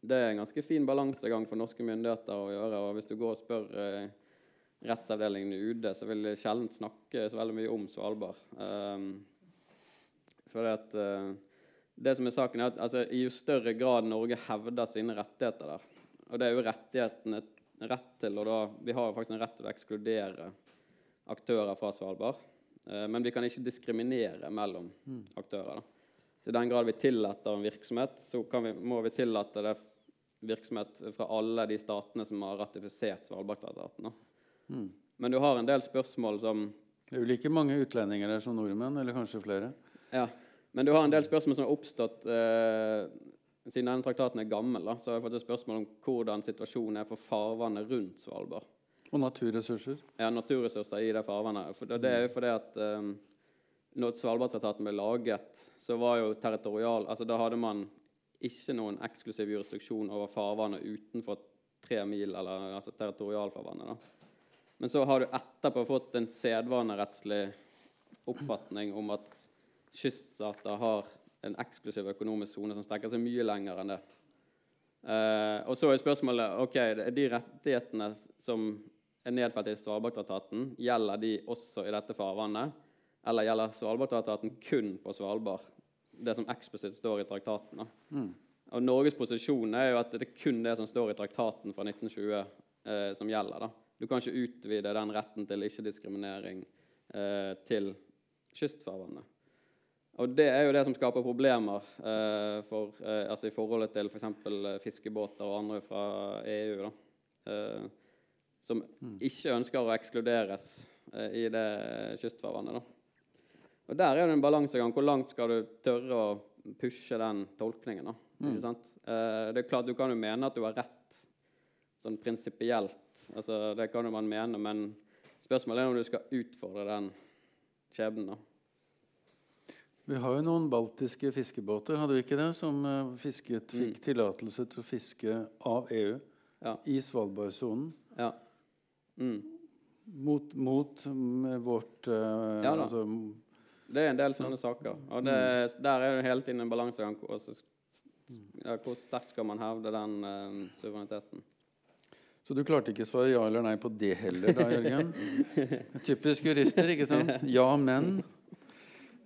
det er en ganske fin balansegang for norske myndigheter å gjøre. og Hvis du går og spør eh, rettsavdelingen i UD, så vil de sjelden snakke så veldig mye om Svalbard. Um, for at, uh, det som er saken er at altså, I jo større grad Norge hevder sine rettigheter der, og det er jo rettighetene rett til og da, Vi har jo faktisk en rett til å ekskludere aktører fra Svalbard. Eh, Men vi kan ikke diskriminere mellom aktører. Da. I den grad vi tillater en virksomhet, så kan vi, må vi tillate det virksomhet fra alle de statene som har ratifisert Svalbardtraktaten. Mm. Men du har en del spørsmål som Det er jo like mange utlendinger der som nordmenn, eller kanskje flere. Ja, men du har en del spørsmål som har oppstått eh, siden denne traktaten er gammel. Da, så har jeg fått et spørsmål om hvordan situasjonen er for farvannet rundt Svalbard. Og naturressurser. Ja, naturressurser i det farvannet. For det, det er jo fordi at um, når Svalbardtraktaten ble laget, så var jo territorial altså Da hadde man ikke noen eksklusiv jurisdiksjon over farvannet utenfor tre mil, eller altså territorialfarvannet. da. Men så har du etterpå fått en sedvanerettslig oppfatning om at kyststater har en eksklusiv økonomisk sone som strekker seg mye lenger enn det. Eh, og så er spørsmålet ok, de rettighetene som er nedfelt i Svalbardtraktaten, gjelder de også i dette farvannet? Eller gjelder Svalbardtraktaten kun på Svalbard? Det som eksplisitt står i traktaten. da. Og Norges posisjon er jo at det er kun det som står i traktaten fra 1920 eh, som gjelder. da. Du kan ikke utvide den retten til ikke-diskriminering eh, til kystfarvannet. Og det er jo det som skaper problemer eh, for, eh, altså i forholdet til f.eks. For fiskebåter og andre fra EU. da. Eh, som ikke ønsker å ekskluderes eh, i det kystfarvannet. da. Og Der er det en balansegang. Hvor langt skal du tørre å pushe den tolkningen? da? Eh, det er klart Du kan jo mene at du har rett sånn prinsipielt. Altså, det kan jo man mene, men spørsmålet er om du skal utfordre den skjebnen. da. Vi har jo noen baltiske fiskebåter, hadde vi ikke det, som eh, fisket, fikk Mm. tillatelse til å fiske av EU Ja. i Svalbardsonen. Ja. Mm. Mot, mot med vårt uh, Ja da. altså, Det er en del sånne saker. Og det, der er det hele tiden en balansegang. Ja, hvor sterkt skal man hevde den uh, suvereniteten? Så du klarte ikke å svare ja eller nei på det heller, da, Jørgen? Typisk jurister, ikke sant? Ja, men.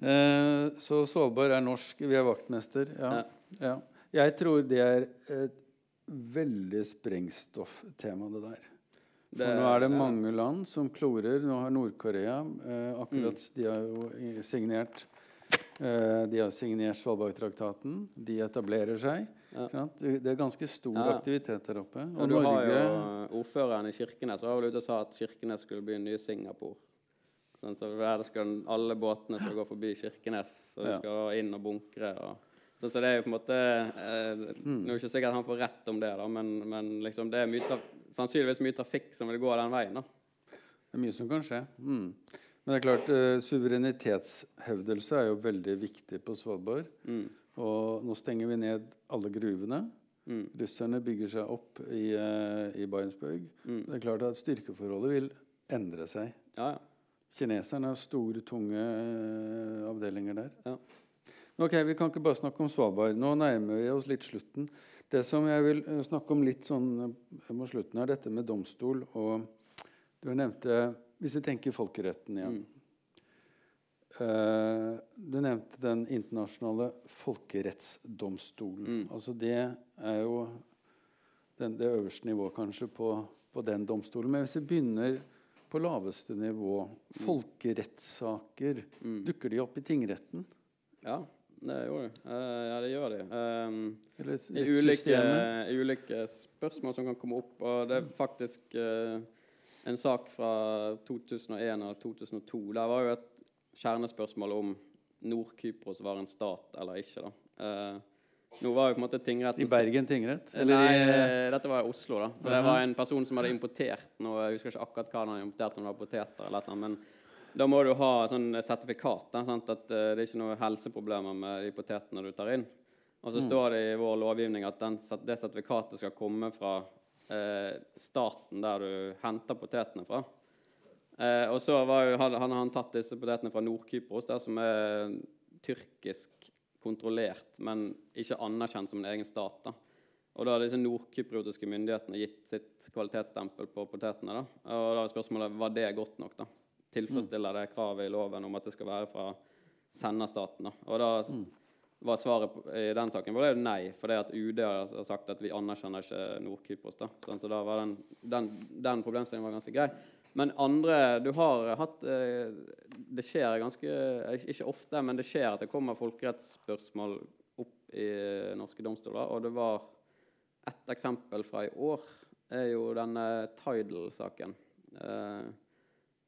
Eh, så Svalbard er norsk. Vi er vaktmester. Ja. ja. Jeg tror det er et veldig sprengstofftema, det der. For nå er det mange land som klorer. Nå har Nord-Korea eh, akkurat Mm. De har jo signert eh, De har signert Svalbardtraktaten. De etablerer seg. Ja. Det er ganske stor Ja. aktivitet der oppe. Og Og du har jo Norge eh, ordføreren i Kirkenes var vel ute og sa at Kirkenes skulle bli en ny Singapore. Sånn, så der skal alle båtene skal gå forbi Kirkenes, og de skal da inn og bunkre. Og, så, så det er jo på en måte eh, Mm. Nå er det ikke sikkert han får rett om det, da, men, men liksom det er mye sannsynligvis mye trafikk som vil gå den veien. da. Det er mye som kan skje. Mm. Men det er klart, eh, suverenitetshevdelse er jo veldig viktig på Svalbard. Mm. Og nå stenger vi ned alle gruvene. Mm. Russerne bygger seg opp i, eh, i Barentsburg. Mm. Det er klart at styrkeforholdet vil endre seg. Ja, ja. Kineserne har store, tunge eh, avdelinger der. Ja. Men Ok, Vi kan ikke bare snakke om Svalbard. Nå nærmer vi oss litt slutten. Det som jeg vil eh, snakke om litt sånn eh, mot slutten, er dette med domstol. Og du nevnte Hvis vi tenker folkeretten igjen. Mm. Eh, du nevnte den internasjonale folkerettsdomstolen. Mm. Altså Det er jo den, det øverste nivået kanskje på, på den domstolen. Men hvis vi begynner på laveste nivå Folkerettssaker. Mm. Dukker de opp i tingretten? ja, det gjør de. Uh, ja, det gjør de. Um, I ulike, ulike spørsmål som kan komme opp. Og det er faktisk uh, en sak fra 2001 og 2002. Der var jo et kjernespørsmål om Nord-Kypros var en stat eller ikke. da. Eh, nå var jo på en måte tingretten I Bergen tingrett? Nei, i, eh, dette var i Oslo. da. Det var en person som hadde importert noe. Jeg husker ikke akkurat hva han hadde importert, om det var poteter eller noe. Men da må du ha sånn sertifikat. Da, sant? At eh, det er ikke noe helseproblemer med de potetene du tar inn. Og så står det i vår lovgivning at den, det sertifikatet skal komme fra eh, staten der du henter potetene fra. Eh, og så var jo, hadde, hadde han tatt disse potetene fra Nord-Kypros, der som er tyrkisk kontrollert, men ikke anerkjent som en egen stat. da. Og da har disse nordkypriotiske myndighetene gitt sitt kvalitetsstempel på potetene. da. Og da er spørsmålet var det godt nok. da? Tilfredsstiller det kravet i loven om at det skal være fra senderstaten? da? Og da var svaret i den saken var det jo nei, for det at UD har sagt at vi anerkjenner ikke Nord-Kypros. da. Sånn, så da var den, den, den problemstillingen var ganske grei. Men andre Du har hatt eh, Det skjer ganske eh, Ikke ofte, men det skjer at det kommer folkerettsspørsmål opp i eh, norske domstoler. Og det var ett eksempel fra i år er jo denne Tidal-saken. Eh,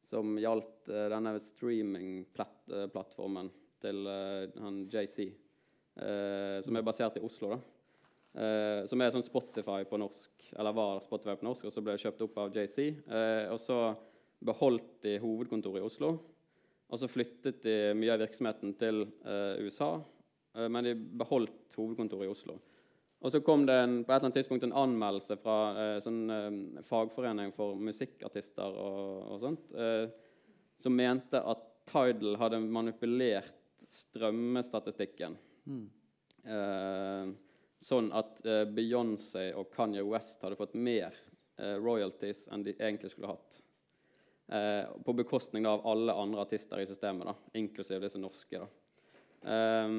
som gjaldt eh, denne streaming-plattformen til eh, JC. Eh, som er basert i Oslo. da. Eh, som er sånn Spotify på norsk, eller var Spotify på norsk, og så ble det kjøpt opp av JC. Uh, og så beholdt de hovedkontoret i Oslo. Og så flyttet de mye av virksomheten til uh, USA, eh, men de beholdt hovedkontoret i Oslo. Og så kom det en, på et eller annet tidspunkt en anmeldelse fra eh, sånn eh, fagforening for musikkartister og, og sånt, eh, som mente at Tidal hadde manipulert strømmestatistikken. Eh, sånn at eh, Beyoncé og Kanye West hadde fått mer eh, royalties enn de egentlig skulle hatt. Eh, på bekostning da, av alle andre artister i systemet, da, inklusiv disse norske. Da. Eh,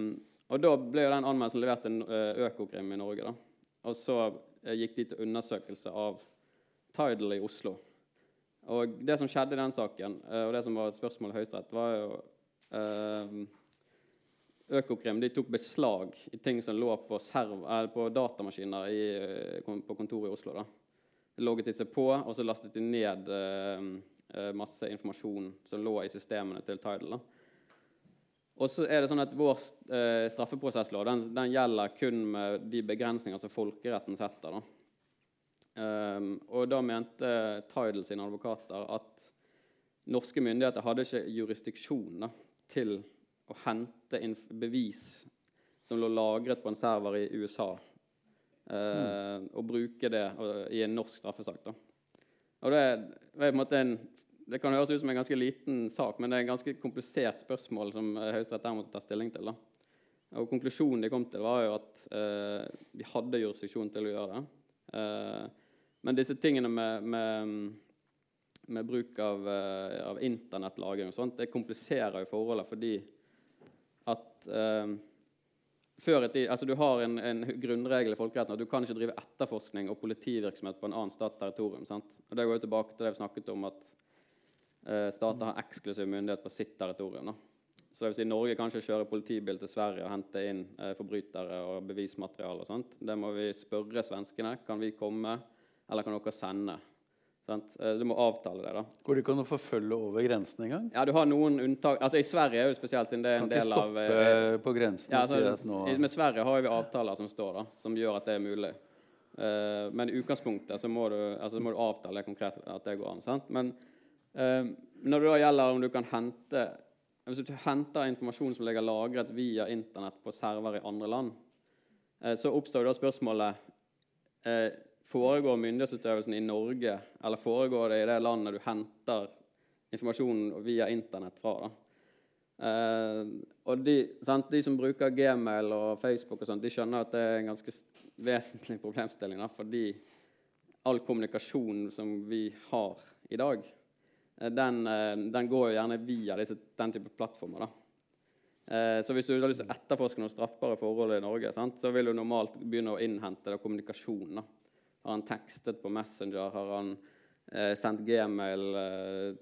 og da ble jo den anmeldelsen levert til eh, Økokrim i Norge. Da. Og så eh, gikk de til undersøkelse av Tidal i Oslo. Og det som skjedde i den saken, eh, og det som var et spørsmål i Høyesterett, var jo eh, Økokrim de tok beslag i ting som lå på, serv, eller på datamaskiner i, eh, på kontoret i Oslo. da. De logget de seg på, og så lastet de ned eh, eh, masse informasjon som lå i systemene til Tidal. da. Og så er det sånn at Vår eh, straffeprosesslov den, den gjelder kun med de begrensninger som folkeretten setter. da. Um, og da mente Tidal sine advokater at norske myndigheter hadde ikke jurisdiksjon da, til å hente inn bevis som lå lagret på en server i USA, eh, og bruke det i en norsk straffesak. Da. Og det, det en det kan høres ut som en ganske liten sak, men det er en ganske komplisert spørsmål som eh, Høyesterett måtte ta stilling til. da. Og Konklusjonen de kom til, var jo at eh, vi hadde jurisdiksjon til å gjøre det. Eh, men disse tingene med, med, med bruk av, eh, av internettlagring og sånt, det kompliserer jo forholdet fordi eh, før et, altså Du har en, en, grunnregel i folkeretten at du kan ikke drive etterforskning og politivirksomhet på en annen stats territorium. sant? Og Det går jo tilbake til det vi snakket om, at eh, stater har eksklusiv myndighet på sitt territorium. da. Så det vil si Norge kan ikke kjøre politibil til Sverige og hente inn eh, forbrytere og bevismateriale. Det må vi spørre svenskene. Kan vi komme, eller kan dere sende? Sant? Eh, du må avtale det. da. Går det ikke an å forfølge over grensen engang? Ja, du har noen unntak. Altså I Sverige er jo spesielt, siden det er en del av Kan ikke stoppe på grensen ja, og si altså, at nå i- Med Sverige har vi avtaler som står da, som gjør at det er mulig. Uh, men i utgangspunktet så må du, altså, må du avtale konkret at det går an. sant? Men uh, når det da gjelder om du kan hente Hvis du henter informasjon som ligger lagret via Internett på server i andre land, eh, så oppstår da spørsmålet eh, Foregår myndighetsutøvelsen i Norge, eller foregår det i det landet du henter informasjonen via Internett fra? Eh, og de, sant, de som bruker Gmail og Facebook, og sånt, de skjønner at det er en ganske vesentlig problemstilling. Da, fordi all kommunikasjon som vi har i dag, eh, den, eh, den går jo gjerne via disse, den type plattformer. da. Eh, Så hvis du har lyst til å etterforske noen straffbare forhold i Norge, sant, så vil du normalt begynne å innhente da, kommunikasjon. Har han tekstet på Messenger? Har han eh, sendt Gmail? Eh,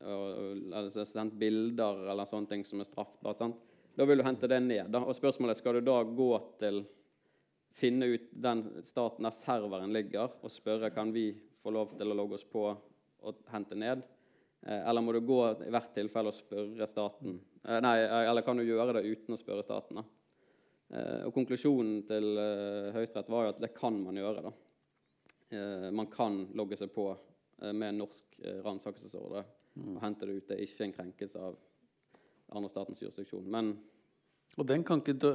eller så sendt bilder eller sånne ting som er straffbart? sant? Da vil du hente det ned. da. Og spørsmålet er, skal du da gå til finne ut den staten der serveren ligger, og spørre kan vi få lov til å logge oss på og hente ned? Eh, eller må du gå i hvert tilfelle og spørre staten? Eh, nei, eh, eller kan du gjøre det uten å spørre staten? da? Eh, og Konklusjonen til eh, Høyesterett var jo at det kan man gjøre. da. Eh, man kan logge seg på eh, med en norsk eh, ransakelsesordre og hente det ut. Det er ikke en krenkelse av andre statens jurisdiksjon. Men Og den kan ikke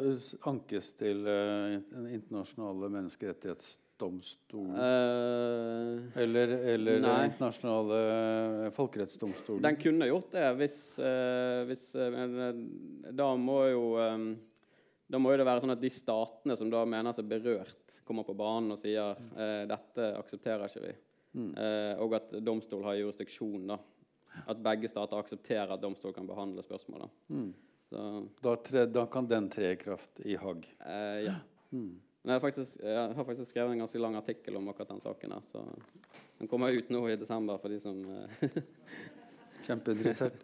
ankes til eh, Den internasjonale menneskerettighetsdomstol eh, eller, eller den internasjonale folkerettsdomstolen? Den kunne gjort det hvis, eh, hvis Da må jo eh, da må jo det være sånn at de statene som da mener seg berørt, kommer på banen og sier eh, dette aksepterer ikke vi. Eh, og at domstol har jurisdiksjon. da. At begge stater aksepterer at domstol kan behandle spørsmålet. Mm. Så Da, tre, da kan den tre i kraft i Haag. eh, ja. Mm. Men jeg har, faktisk, jeg har faktisk skrevet en ganske lang artikkel om akkurat den saken. her, så Den kommer ut nå i desember for de som eh, Kjempeinteressert.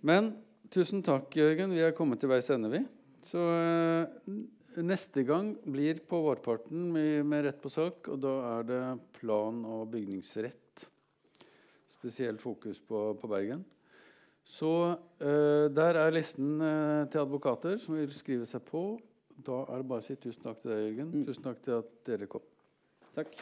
Men tusen takk, Jørgen. Vi er kommet til veis ende, vi. Så eh, neste gang blir på vårparten med, rett på sak, og da er det plan- og bygningsrett. Spesielt fokus på, på Bergen. Så eh, der er listen eh, til advokater som vil skrive seg på. Da er det bare å si tusen takk til deg, Jørgen. Tusen takk til at dere kom. Takk.